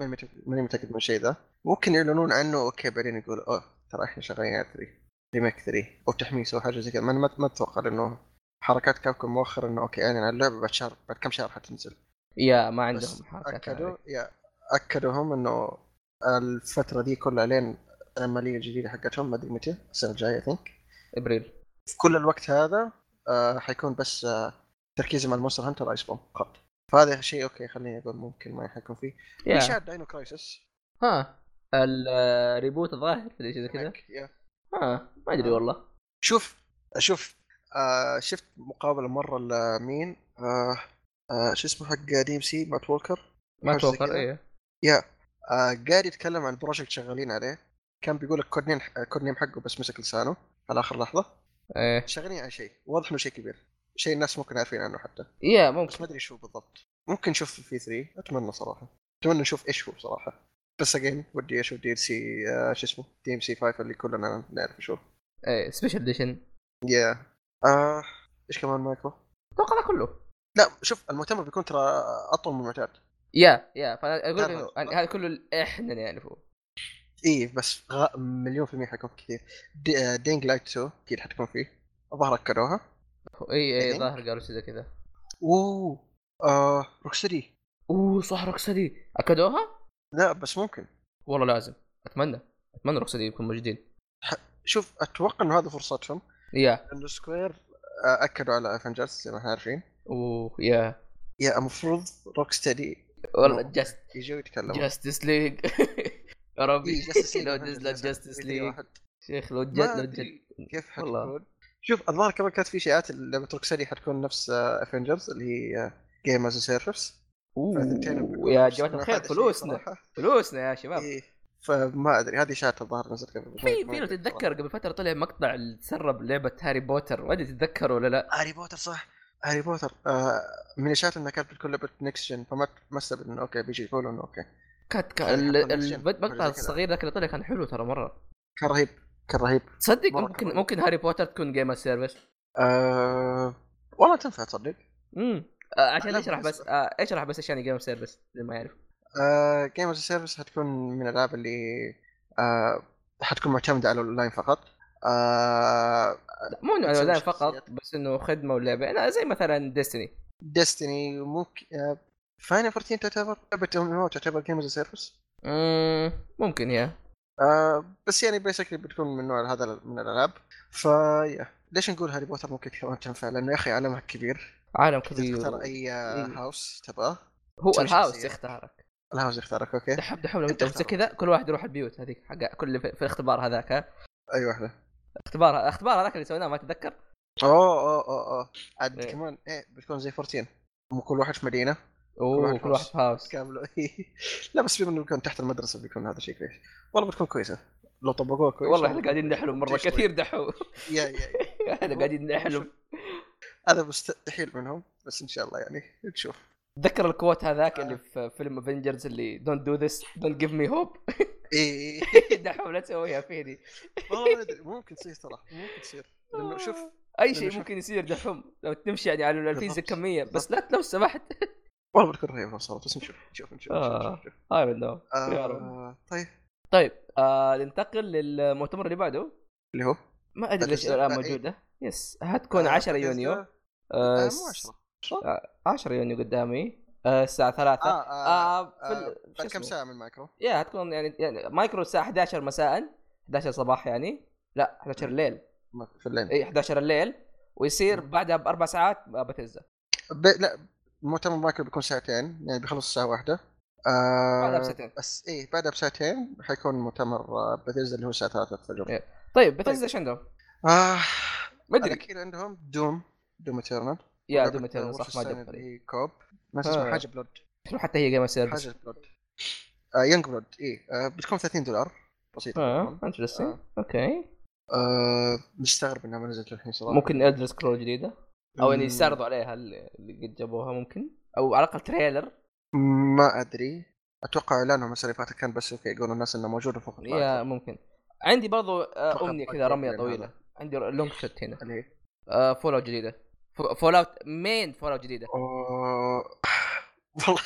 [SPEAKER 2] ماني متأكد- ماني متأكد من الشيء ذا. ممكن يعلنون عنه. okay بعدين يقول أوه ترى إحنا شغالين على 3 remake 3 أو تحميس أو حاجة زي كذا. ما أتوقع لأنه حركات Capcom مؤخرا إنه okay أعلن عن اللعبة بعد شهر بعد كم شهر حتنزل.
[SPEAKER 1] yeah ما عندهم حركات
[SPEAKER 2] اكدوا. yeah اكدوا هم إنه الفترة دي كلها لين الماليه الجديدة حقتهم ما أدري متى السنة الجاية think
[SPEAKER 1] إبريل.
[SPEAKER 2] في كل الوقت هذا آه حيكون بس آه تركيزهم على ال Monster Hunter Iceborne فقط. فهذا شيء okay خليني أقول ممكن ما حيكون فيه. في
[SPEAKER 1] yeah
[SPEAKER 2] اشاعه Dino Crisis
[SPEAKER 1] ها ال reboot الظاهر ولا شيء زي كذا. ها ما أدري والله.
[SPEAKER 2] شوف شوف آه شفت مقابلة مرة لمين؟ آه آه شو اسمه حق DMC Matt Walker؟
[SPEAKER 1] ما
[SPEAKER 2] حاجة زي
[SPEAKER 1] أتوقع
[SPEAKER 2] كذا.
[SPEAKER 1] إيه.
[SPEAKER 2] yeah آه قاعد يتكلم عن project شغالين عليه. كان بيقول name ال code name حقه بس مسك لسانه على آخر لحظة.
[SPEAKER 1] إيه.
[SPEAKER 2] شغالين على شيء واضح إنه شيء كبير. شيء الناس ممكن عارفين عنه حتى.
[SPEAKER 1] yeah
[SPEAKER 2] بس
[SPEAKER 1] ممكن
[SPEAKER 2] ما أدري شو بالضبط. ممكن نشوف في E3 أتمنى صراحة. أتمنى نشوف إيش هو بصراحة. بس again ودي أشوف DLC شو اسمه؟ DMC 5 اللي كلنا نعرف شو.
[SPEAKER 1] إيه Special
[SPEAKER 2] Edition yeah إيش كمان مايكرو؟
[SPEAKER 1] أتوقع كله.
[SPEAKER 2] لا شوف المؤتمر بيكون ترى أطول من المعتاد.
[SPEAKER 1] يا يا فأنا أقول
[SPEAKER 2] هذا.
[SPEAKER 1] إنه هذا كله إحنا نعرفه.
[SPEAKER 2] إيه بس. مليون في المية حيكون كثير. دي... Dying Light 2 أكيد حتكون فيه. الظاهر اكدوها
[SPEAKER 1] اي اي. ظاهر قالوا شيء زي كذا
[SPEAKER 2] اوه آه Rocksteady
[SPEAKER 1] اوه صح Rocksteady أكدوها؟
[SPEAKER 2] لا بس ممكن.
[SPEAKER 1] والله لازم أتمنى أتمنى Rocksteady يكونوا موجودين.
[SPEAKER 2] شوف أتوقع إنه هذا فرصتهم.
[SPEAKER 1] yeah.
[SPEAKER 2] إنه Square آه، أكدوا على Avengers زي ما إحنا عارفين.
[SPEAKER 1] أوه yeah.
[SPEAKER 2] yeah المفروض Rocksteady
[SPEAKER 1] والله. just
[SPEAKER 2] يجوا يتكلموا.
[SPEAKER 1] Justice League. يا ربي.
[SPEAKER 2] إيه،
[SPEAKER 1] لو نزلت. Justice
[SPEAKER 2] League.
[SPEAKER 1] شيخ لو جت
[SPEAKER 2] ما
[SPEAKER 1] لو جت
[SPEAKER 2] أدري كيف. حتكون شوف الظاهر كمان كانت في شيءات لعبه Rocksteady حتكون نفس Avengers اللي هي game as
[SPEAKER 1] service يا جماعة الخير فلوسنا فلوسنا يا شباب.
[SPEAKER 2] إيه فما أدري هذه اشاعه الظاهر نزلت قبل
[SPEAKER 1] في في لو تتذكر قبل فترة طلع مقطع تسرب لعبة هاري بوتر؟ ما أدري تتذكر ولا لا.
[SPEAKER 2] هاري بوتر صح. هاري بوتر آه من الاشاعات إنها كانت بتكون لعبة next gen فما ما استبعد إنه أوكي بيجي يقولوا إنه أوكي.
[SPEAKER 1] كانت المقطع. الصغير ذاك اللي طلع كان حلو ترى مرة.
[SPEAKER 2] كان رهيب. كان رهيب.
[SPEAKER 1] تصدق ممكن. ممكن هاري بوتر تكون game service
[SPEAKER 2] آه والله تنفع تصدق.
[SPEAKER 1] امم آه عشان أشرح بس آه أشرح بس يعني game service اللي ما يعرف.
[SPEAKER 2] game as service حتكون من الألعاب اللي آه حتكون معتمدة على الأونلاين فقط. آه
[SPEAKER 1] مو إنه
[SPEAKER 2] شخصيات.
[SPEAKER 1] فقط بس إنه خدمة ولعبة. لا زي مثلا Destiny
[SPEAKER 2] Destiny ممكن Final 14 تعتبر لعبه تعتبر game as service
[SPEAKER 1] ممكن yeah
[SPEAKER 2] آه بس يعني basically بتكون من نوع هذا من الألعاب. ف yeah ليش نقول هاري بوتر ممكن كمان تنفع؟ لأنه يا أخي عالمها كبير.
[SPEAKER 1] عالم كبير.
[SPEAKER 2] تختار أي آه،
[SPEAKER 1] إيه.
[SPEAKER 2] house تبغاه
[SPEAKER 1] هو ال
[SPEAKER 2] house.
[SPEAKER 1] يختارك.
[SPEAKER 2] ال house يختارك أوكي.
[SPEAKER 1] دحم دحم لو
[SPEAKER 2] أنت.
[SPEAKER 1] كذا كل واحد يروح البيوت هذيك حق كل في في الاختبار هذاك ها؟
[SPEAKER 2] أي واحدة.
[SPEAKER 1] اختبار الاختبار هذاك اللي سويناه ما تتذكر؟
[SPEAKER 2] أوه أوه أوه أوه. عاد
[SPEAKER 1] إيه.
[SPEAKER 2] كمان إيه بتكون زي 14 مو كل واحد في
[SPEAKER 1] مدينة.
[SPEAKER 2] أوه
[SPEAKER 1] كل واحد
[SPEAKER 2] house.
[SPEAKER 1] في house
[SPEAKER 2] كامله. لا بس بما انه بيكون تحت المدرسة بيكون هذا شيء كويس. والله بتكون كويسة. لو طبقوها كويس
[SPEAKER 1] والله إحنا قاعدين نحلم
[SPEAKER 2] مرة.
[SPEAKER 1] كثير دحو.
[SPEAKER 2] yeah yeah yeah.
[SPEAKER 1] إحنا قاعدين نحلم.
[SPEAKER 2] هذا مستحيل منهم بس إن شاء الله يعني نشوف.
[SPEAKER 1] تذكر ال quote هذاك
[SPEAKER 2] آه.
[SPEAKER 1] اللي في فيلم Avengers اللي don't do this don't give me hope
[SPEAKER 2] إيه.
[SPEAKER 1] دحوم لا تسويها فيني.
[SPEAKER 2] والله ما أدري ممكن تصير ترى ممكن تصير. لأنه شوف أي
[SPEAKER 1] شيء ممكن يصير دحوم. لو تمشي يعني على الفيزا
[SPEAKER 2] بالضبط.
[SPEAKER 1] كمية بس لا لو سمحت.
[SPEAKER 2] والله بتكون رهيبه صارت بس نشوف نشوف نشوف
[SPEAKER 1] آه.
[SPEAKER 2] نشوف, نشوف.
[SPEAKER 1] هاي رب.
[SPEAKER 2] آه طيب.
[SPEAKER 1] طيب آه ننتقل للمؤتمر اللي بعده.
[SPEAKER 2] اللي هو؟
[SPEAKER 1] ما أدري ليش؟ الآن
[SPEAKER 2] آه،
[SPEAKER 1] موجودة. يس هتكون
[SPEAKER 2] آه،
[SPEAKER 1] 10
[SPEAKER 2] باتيزدا.
[SPEAKER 1] يونيو.
[SPEAKER 2] آه
[SPEAKER 1] آه
[SPEAKER 2] مو 10
[SPEAKER 1] 10 يونيو قدامي. آه الساعة 3
[SPEAKER 2] آه آه,
[SPEAKER 1] آه في ال- show
[SPEAKER 2] بعد كم؟ ساعة من مايكرو
[SPEAKER 1] yeah هتكون يعني يعني مايكرو الساعة 11 مساء 11 صباح يعني. لا 11 الليل.
[SPEAKER 2] في الليل.
[SPEAKER 1] اي 11 الليل. ويصير بعدها بأربع ساعات باتيزا
[SPEAKER 2] ب... لا مؤتمر مايكرو بيكون ساعتين يعني بيخلص الساعة واحدة. آه
[SPEAKER 1] بعدها بساعتين.
[SPEAKER 2] بس إيه بعدها بساعتين حيكون مؤتمر آه، باتيزدا اللي هو الساعة 3 الفجر.
[SPEAKER 1] إيه. طيب باتيزدا إيش عندهم؟
[SPEAKER 2] آه
[SPEAKER 1] ما أدري.
[SPEAKER 2] الاكيد عندهم Doom Doom Eternal
[SPEAKER 1] yeah Doom Eternal، صح ما.
[SPEAKER 2] هي co-op ما
[SPEAKER 1] آه.
[SPEAKER 2] اسمها حاجة
[SPEAKER 1] Blood حتى هي game service
[SPEAKER 2] حاجة Blood آه Youngblood إيه. آه بتكون 30 دولار. بسيطه
[SPEAKER 1] آه interesting
[SPEAKER 2] آه.
[SPEAKER 1] أوكي
[SPEAKER 2] آه مستغرب إنها ما نزلت الحين صراحة.
[SPEAKER 1] ممكن Elder Scroll جديدة. أو
[SPEAKER 2] مم،
[SPEAKER 1] يستعرضوا عليها اللي قد جابوها ممكن؟ أو على الأقل trailer؟
[SPEAKER 2] ما أدري. أتوقع اعلانهم السنة اللي فاتت كان بس أوكي يقولوا الناس إنه موجوده فوق yeah.
[SPEAKER 1] ممكن. عندي برضو آه،
[SPEAKER 2] أمنية
[SPEAKER 1] كذا
[SPEAKER 2] رمية
[SPEAKER 1] طويلة.
[SPEAKER 2] هذا.
[SPEAKER 1] عندي long shot هنا.
[SPEAKER 2] اللي
[SPEAKER 1] آه Fallout جديدة. Fallout main Fallout جديده
[SPEAKER 2] والله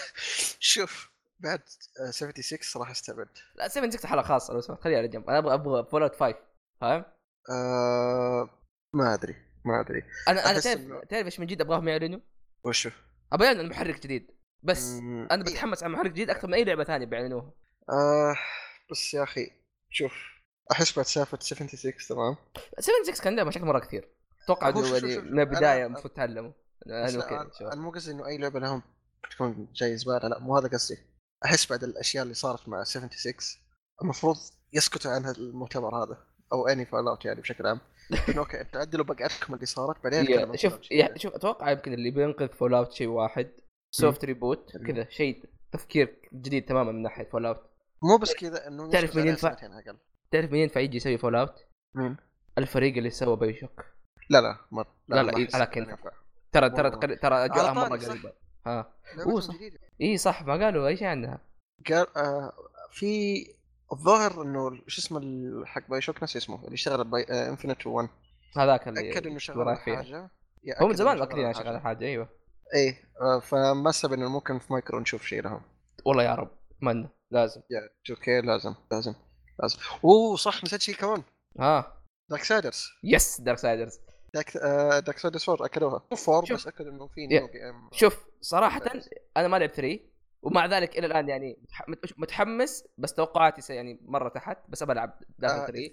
[SPEAKER 2] شوف بعد آه، 76 راح أستبعد.
[SPEAKER 1] لا 7 6 حلقة خاصة لو سمحت. خليها على جنب. أنا أبغى أبغى Fallout 5 فاهم؟
[SPEAKER 2] آه ما أدري. ما
[SPEAKER 1] أدري. أنا
[SPEAKER 2] أنا
[SPEAKER 1] تعرف
[SPEAKER 2] إنه-
[SPEAKER 1] تعرف إيش من جد ابغاهم يعلنوا؟
[SPEAKER 2] وشو؟
[SPEAKER 1] أبغى يعلنوا محرك جديد. بس
[SPEAKER 2] مم، أنا.
[SPEAKER 1] بتحمس على محرك جديد أكثر من أي لعبة ثانية بيعلنوها.
[SPEAKER 2] آه بس يا أخي شوف أحس بعد سالفة 76 تمام؟
[SPEAKER 1] 7 6 كان لها مشاكل مرة كثير.
[SPEAKER 2] أتوقع
[SPEAKER 1] يعني من
[SPEAKER 2] البداية
[SPEAKER 1] المفروض تعلموا. أنا
[SPEAKER 2] مو قصدي إنه أي لعبة لهم بتكون جاي زبالة لا مو هذا قصدي. أحس بعد الأشياء اللي صارت مع 76 المفروض يسكتوا عن المؤتمر هذا أو اني Fallout يعني بشكل عام. أوكي أنتوا عدلوا بقعتكم اللي صارت بعدين
[SPEAKER 1] شوف. شوف أتوقع يمكن اللي بينقذ Fallout شيء واحد soft
[SPEAKER 2] reboot.
[SPEAKER 1] كذا شيء تفكير جديد تماما من ناحية Fallout
[SPEAKER 2] مو بس كذا إنه
[SPEAKER 1] تعرف مين ينفع؟ تعرف مين ينفع يجي يسوي Fallout؟
[SPEAKER 2] مين؟
[SPEAKER 1] الفريق اللي سوى BioShock
[SPEAKER 2] لا لا مر
[SPEAKER 1] لا، لا،
[SPEAKER 2] ما
[SPEAKER 1] إيه،. ترى ترى. ترى ترى مره. قريبة ها. اي صح ما قالوا أي شيء عنها
[SPEAKER 2] قال آه في الظاهر إنه شو اسمه حق BioShock ناسي اسمه اللي اشتغل Bio Infinite 1
[SPEAKER 1] هذاك اللي
[SPEAKER 2] أكد إنه شغال حاجة.
[SPEAKER 1] هو من زمان مأكدين شغال حاجة أيوه.
[SPEAKER 2] إيه آه فما استبعد إنه ممكن في مايكرو نشوف شيء لهم.
[SPEAKER 1] والله يا رب أتمنى. لازم.
[SPEAKER 2] يا أوكي لازم لازم لازم. أوه صح نسيت شيء كمان.
[SPEAKER 1] ها Darksiders
[SPEAKER 2] yes Darksiders Dark Darksiders 4 أكدوها. مو 4
[SPEAKER 1] شوف.
[SPEAKER 2] بس أكد إنه في. new game
[SPEAKER 1] شوف
[SPEAKER 2] صراحة.
[SPEAKER 1] أنا ما لعبت 3 ومع ذلك إلى الآن يعني متح- مت- متحمس بس توقعاتي يعني مرة تحت بس أبى ألعب داخل 3
[SPEAKER 2] 3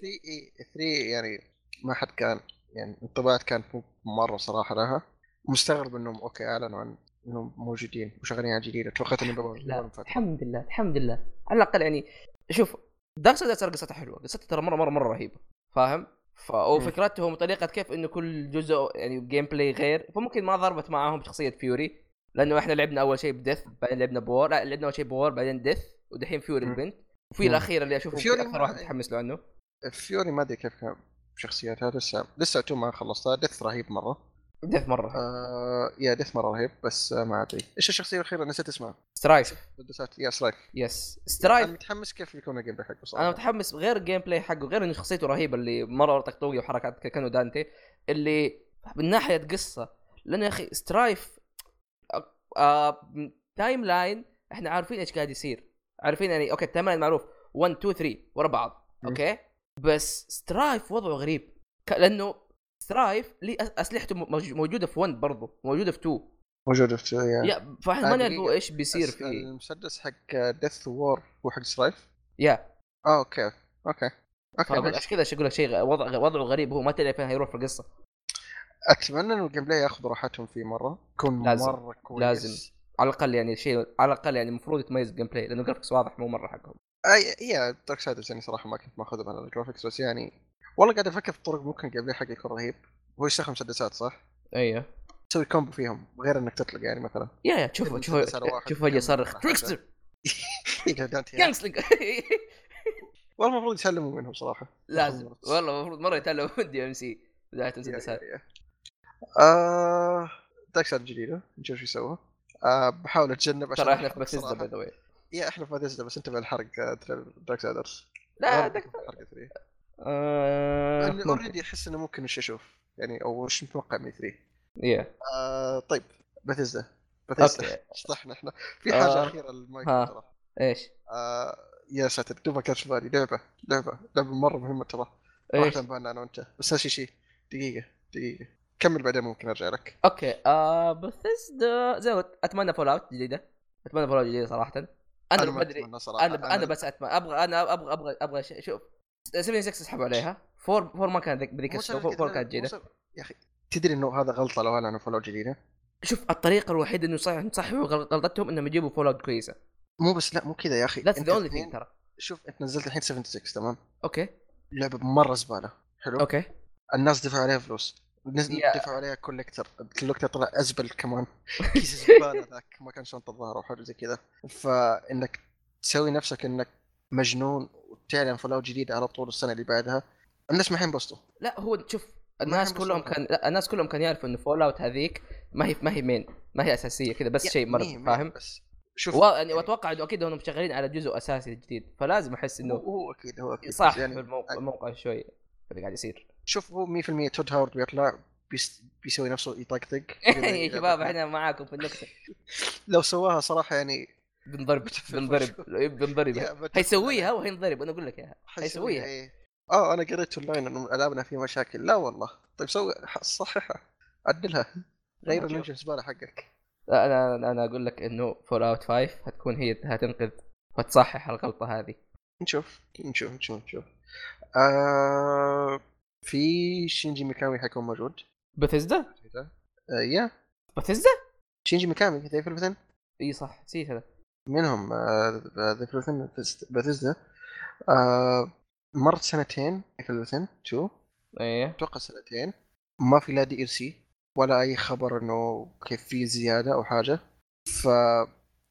[SPEAKER 2] 3 يعني ما حد كان يعني انطباعات كانت مو مرة صراحة لها. مستغرب إنهم أوكي أعلنوا عن إنهم موجودين وشغالين على جديده توقعت إنهم.
[SPEAKER 1] الحمد لله الحمد لله. على الأقل يعني شوف Darksiders قصتها حلوة قصتها ترى مرة مرة مرة رهيبة فاهم؟ ف... وفكرتهم وطريقة كيف إنه كل جزء يعني gameplay غير فممكن ما ضربت معاهم بشخصية Fury لأنه إحنا لعبنا أول شيء ب Death بعدين لعبنا ب War لا لعبنا أول شيء ب War بعدين Death ودحين
[SPEAKER 2] Fury.
[SPEAKER 1] البنت وفي. الأخير اللي اشوفه Fury
[SPEAKER 2] أكثر
[SPEAKER 1] واحد متحمس له عنه.
[SPEAKER 2] Fury ما أدري كيف كان شخصياتها لسه لسه تو ما خلصتها. Death رهيب مرة.
[SPEAKER 1] Death مرة.
[SPEAKER 2] آه يا Death مرة رهيب بس آه ما أدري. إيش الشخصية الأخيرة؟ نسيت اسمها. Strife. yeah Strife
[SPEAKER 1] yes.
[SPEAKER 2] أنا
[SPEAKER 1] Strife.
[SPEAKER 2] متحمس كيف بيكون ال gameplay حقه صراحة.
[SPEAKER 1] أنا متحمس غير ال gameplay حقه غير إنه شخصيته رهيبة اللي مرة طقطوقي وحركات كانه دانتي اللي من ناحية قصة. لأنه يا أخي Strife آه timeline إحنا عارفين إيش قاعد يصير. عارفين يعني okay ال timeline معروف. 1 2 3 ورا بعض. okay؟ بس Strife وضعه غريب. لأنه Strife لي أسلحته موج- موجودة في 1 برضه موجودة في 2
[SPEAKER 2] موجودة في yeah
[SPEAKER 1] yeah فإحنا
[SPEAKER 2] آه،
[SPEAKER 1] ما
[SPEAKER 2] دقيقة.
[SPEAKER 1] نعرف إيش بيصير فيه.
[SPEAKER 2] المسدس حق Death War هو حق Strife yeah. آه okay.
[SPEAKER 1] okay.
[SPEAKER 2] okay.
[SPEAKER 1] عشان كذا أقول لك شيء وضع وضعه غريب. هو ما تدري فين هيروح في القصة.
[SPEAKER 2] أتمنى إن ال gameplay ياخذ راحتهم فيه مرة. يكون
[SPEAKER 1] لازم.
[SPEAKER 2] مرة كويس.
[SPEAKER 1] لازم. على الأقل يعني شيء على الأقل يعني المفروض يتميز ال gameplay لأنه ال graphics واضح مو مرة حقهم.
[SPEAKER 2] أي يا Darksiders يعني صراحة ما كنت ماخذهم على ال graphics بس يعني والله قاعد أفكر في طرق ممكن ال gameplay حقه يكون رهيب. هو يستخدم مسدسات صح؟
[SPEAKER 1] أيوه.
[SPEAKER 2] تسوي combo فيهم غير إنك تطلق يعني مثلا.
[SPEAKER 1] yeah yeah تشوف تشوف تشوف فجاه صرخ. trickster
[SPEAKER 2] والله المفروض يسلموا منهم صراحة.
[SPEAKER 1] لازم. والله المفروض مرة يتعلم من دي ام سي بدايه المسدسات.
[SPEAKER 2] آه دارك سايد جديدة نشوف شو يسوى آه بحاول أتجنب عشان
[SPEAKER 1] ترى أحنا في
[SPEAKER 2] صراحة.
[SPEAKER 1] باي ذا واي
[SPEAKER 2] يا إحنا في بثيسدا بس انتبه الحرق دارك سايدرز
[SPEAKER 1] لا دك- آه،.
[SPEAKER 2] اوريدي أحس إنه ممكن وش أشوف يعني أو وش متوقع من 3
[SPEAKER 1] يا
[SPEAKER 2] آه طيب بثيسدا
[SPEAKER 1] أوكي.
[SPEAKER 2] شطحنا إحنا؟ في حاجة
[SPEAKER 1] آه.
[SPEAKER 2] أخيرة للمايك
[SPEAKER 1] ها.
[SPEAKER 2] ترى.
[SPEAKER 1] إيش؟
[SPEAKER 2] آه يا ساتر دوبك كانت في بالي. لعبة لعبة لعبة مرة مهمة ترى. إيش؟ أنا وأنت. بس ناسي شيء دقيقة دقيقة. كمل بعدين ممكن أرجع لك.
[SPEAKER 1] okay آه بثيسدا زي أتمنى Fallout جديدة. أتمنى Fallout جديدة صراحة. أنا
[SPEAKER 2] ما
[SPEAKER 1] ادري أنا أنا بس أتمنى أبغى أنا أبغى أبغى أبغى شوف 76 سحبوا عليها. four four ما كان ذيك بذيك four
[SPEAKER 2] كذا،
[SPEAKER 1] كانت
[SPEAKER 2] مو
[SPEAKER 1] جيده
[SPEAKER 2] سهل. يا أخي تدري إنه هذا غلطة لو اعلنوا Fallout جديدة؟
[SPEAKER 1] شوف الطريقة الوحيدة إنه صح صححوا غل- غلطتهم إنهم يجيبوا Fallout كويسة.
[SPEAKER 2] مو بس لا مو كذا يا
[SPEAKER 1] أخي.
[SPEAKER 2] أنت
[SPEAKER 1] the
[SPEAKER 2] only
[SPEAKER 1] thing ترى.
[SPEAKER 2] شوف أنت نزلت الحين 76 تمام؟
[SPEAKER 1] okay.
[SPEAKER 2] لعبة مرة زبالة. حلو؟
[SPEAKER 1] okay.
[SPEAKER 2] الناس دفعوا عليها فلوس. نزل
[SPEAKER 1] يا-
[SPEAKER 2] دفعوا عليها collector ال collector طلع أزبل كمان. كيس زباله ذاك ما كان شنطه الظهر أو حاجة زي كذا. فإنك تسوي نفسك إنك مجنون وتعلن Fallout جديد على طول السنة اللي بعدها. الناس ما حينبسطوا
[SPEAKER 1] لا هو شوف الناس
[SPEAKER 2] هم
[SPEAKER 1] كلهم. كان لا الناس كلهم كانوا يعرفوا انه Fallout هذيك ما هي ما هي مين ما هي أساسية كذا بس شيء مره فاهم؟
[SPEAKER 2] بس. شوف.
[SPEAKER 1] و... يعني واتوقع إنه أكيد هم شغالين على جزء أساسي جديد فلازم
[SPEAKER 2] أحس
[SPEAKER 1] إنه
[SPEAKER 2] هو أكيد هو أكيد
[SPEAKER 1] صح
[SPEAKER 2] يعني
[SPEAKER 1] في الموقع, الموقع شوي اللي قاعد يصير.
[SPEAKER 2] شوف هو 100% Todd Howard بيطلع بيس بيسوي نفسه يطقطق
[SPEAKER 1] يا شباب إحنا معاكم في النقطه
[SPEAKER 2] لو سواها صراحة يعني
[SPEAKER 1] بنضرب بنضرب بنضرب.
[SPEAKER 2] yeah بتفق
[SPEAKER 1] حيسويها وحينضرب أنا أقول لك إياها. حيسويها
[SPEAKER 2] إيه. آه أنا قريت أونلاين إنه العابنا فيه مشاكل. لا والله. طيب سوي صححها. عدلها. غير.
[SPEAKER 1] ال
[SPEAKER 2] engine زبالة حقك.
[SPEAKER 1] لا، أنا أنا أقول لك إنه Fallout 5 هتكون هي هتنقذ وتصحح الغلطة هذه.
[SPEAKER 2] نشوف نشوف نشوف نشوف. آه في شينجي ميكامي حيكون موجود.
[SPEAKER 1] بثزدا
[SPEAKER 2] آه yeah.
[SPEAKER 1] Bethesda
[SPEAKER 2] شينجي ميكامي The Evil
[SPEAKER 1] Within إي صح نسيت هذا.
[SPEAKER 2] منهم The Evil Within Bethesda مرت سنتين Evil Within 2
[SPEAKER 1] إيه.
[SPEAKER 2] أتوقع سنتين. ما في لا DLC ولا أي خبر إنه كيف في زيادة أو حاجة. ف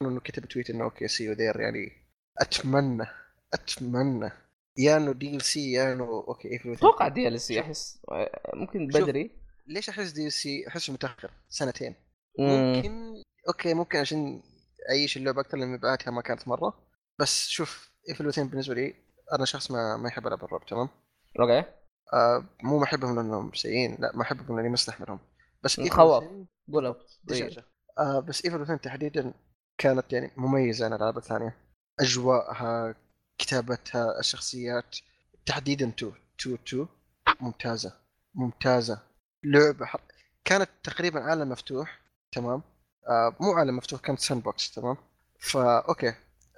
[SPEAKER 2] إنه كتب tweet إنه okay see you there يعني أتمنى أتمنى. يا انه DLC يا انه
[SPEAKER 1] okay إيه أتوقع
[SPEAKER 2] DLC.
[SPEAKER 1] أحس ممكن
[SPEAKER 2] شوف.
[SPEAKER 1] بدري
[SPEAKER 2] ليش أحس DLC احسه متأخر سنتين
[SPEAKER 1] مم.
[SPEAKER 2] ممكن okay ممكن عشان أعيش اللعبة أكثر لأن مبيعاتها ما كانت مرة بس شوف Evil Within بالنسبة لي أنا شخص ما ما يحب العاب الرعب تمام
[SPEAKER 1] okay
[SPEAKER 2] آه مو ما احبهم لأنهم سيئين لا ما احبهم لأني ما أستحملهم بس
[SPEAKER 1] مخوف.
[SPEAKER 2] Within
[SPEAKER 1] قولوا
[SPEAKER 2] دجاجة. آه بس Evil Within تحديدا كانت يعني مميزة عن الالعاب الثانية أجواءها كتابتها الشخصيات تحديدا 2 2 2 ممتازة ممتازة. لعبة حر... كانت تقريبا عالم مفتوح تمام؟ آه مو عالم مفتوح كانت sandbox تمام؟ فا okay.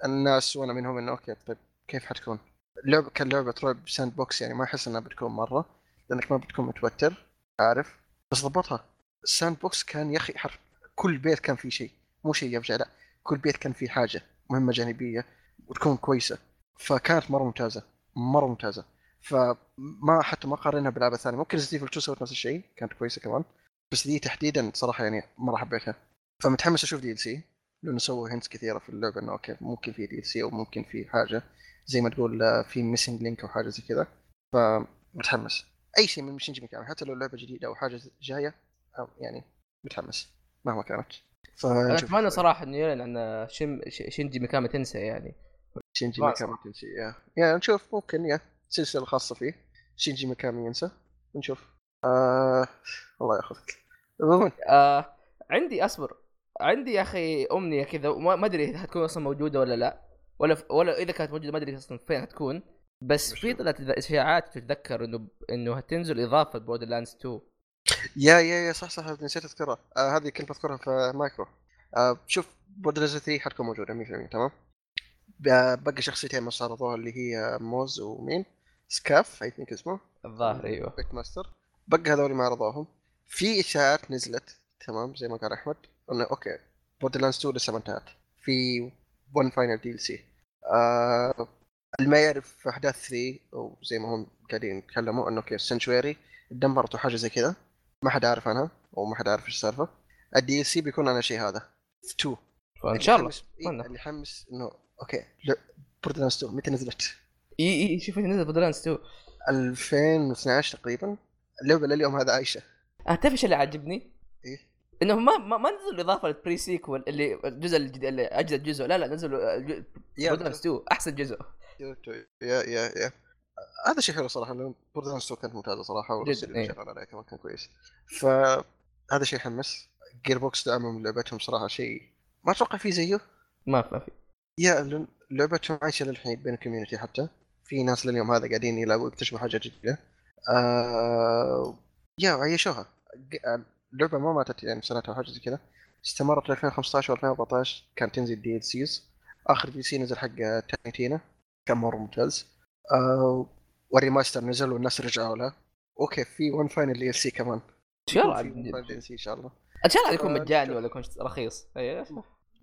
[SPEAKER 2] الناس وأنا منهم إنه okay طيب كيف حتكون؟ لعبه كان لعبة رعب sandbox يعني ما أحس إنها بتكون مرة لأنك ما بتكون متوتر عارف؟ بس ضبطها. ال sandbox كان يا أخي حرفيا كل بيت كان فيه شيء. مو شيء يفجع لا. كل بيت كان فيه حاجة مهمة جانبية وتكون كويسة. فكانت مرة ممتازة. مرة ممتازة. فما حتى ما قارنها بالالعاب الثانية ممكن Resident Evil 2 سوت نفس الشيء كانت كويسة كمان. بس دي تحديدا صراحة يعني مرة حبيتها. فمتحمس أشوف DLC لأنه سووا hints كثيرة في اللعبة إنه okay ممكن في DLC أو ممكن في حاجة. زي ما تقول آه، في missing link أو حاجة زي كذا. فمتحمس. أي شيء من شينجي ميكامي حتى لو لعبة جديدة أو حاجة جاية يعني متحمس مهما كانت. أنا
[SPEAKER 1] أتمنى صراحة إنه يعلن عن شينجي ميكامي تنسى يعني.
[SPEAKER 2] شينجي ميكامي تنسي. Yeah. Yeah نشوف. ممكن yeah. سلسلة خاصة فيه. شينجي ميكامي ينسى. نشوف. آه... الله ياخذك.
[SPEAKER 1] آه عندي أصبر. عندي يا أخي أمنية كذا. ما أدري هتكون أصلا موجودة ولا لا. ولا ولا إذا كانت موجودة ما أدري أصلا فين هتكون. بس في. طلعت إشاعات تتذكر إنه إنه هتنزل إضافة Borderlands 2
[SPEAKER 2] yeah yeah yeah صح صح نسيت اذكرها آه هذه كنت بذكرها في مايكرو. آه شوف Borderlands 3 حتكون موجودة 100% تمام؟ ب- بقى شخصيتين بس عرضوها اللي هي Moze ومين؟ FL4K I think اسمه.
[SPEAKER 1] الظاهر
[SPEAKER 2] أيوه. Beastmaster بقى هذول ما عرضوهم في إشاعات نزلت تمام زي ما قال أحمد. إنه okay Borderlands 2 لسه ما انتهت. في one final DLC آه اللي ما يعرف أحداث 3 أو زي ما هم قاعدين يتكلموا إنه كيف Sanctuary دمرت وحاجة زي كذا. ما حد عارف عنها أو ما حد عارف إيش السالفة. ال DLC بيكون عن الشيء هذا. في 2
[SPEAKER 1] فإن شاء الله.
[SPEAKER 2] إيه. اللي يحمس إنه okay. Borderlands 2 متى نزلت؟
[SPEAKER 1] إي إي شوف نزل Borderlands 2
[SPEAKER 2] 2012 تقريبا. اللعبة لليوم هذا عايشة.
[SPEAKER 1] آه، تعرف إيش اللي عجبني؟
[SPEAKER 2] إيه.
[SPEAKER 1] إنه ما ما, ما نزلوا اضافه لل Pre-Sequel اللي الجزء الجديد اللي أجدد جزء. لا لا نزلوا yeah. Borderlands 2 أحسن جزء.
[SPEAKER 2] yeah yeah yeah هذا شيء حلو صراحة لأن Borderlands 2 كانت ممتازة
[SPEAKER 1] صراحة
[SPEAKER 2] اللي
[SPEAKER 1] إيه.
[SPEAKER 2] عليها كمان كان كويس. فهذا شيء يحمس. Gearbox دعمهم لعبتهم صراحة شيء ما أتوقع في زيه.
[SPEAKER 1] ما ما في
[SPEAKER 2] yeah لعبتهم عايشة للحين بين ال community حتى. في ناس لليوم هذا قاعدين يلعبوا يكتشفوا حاجة جديدة. آه yeah عيشوها. اللعبه ما ماتت يعني سنتها وحاجه زي كذا. استمرت ل 2015 و 2014 كان تنزل DLCs آخر DLC نزل حق Tiny Tina. كان مرة ممتاز. آه وال remaster نزل والناس رجعوا له. okay في one final DLC كمان.
[SPEAKER 1] إن شاء الله
[SPEAKER 2] إن شاء الله.
[SPEAKER 1] إن شاء الله يكون
[SPEAKER 2] آه،
[SPEAKER 1] مجاني. ولا يكون رخيص. أي.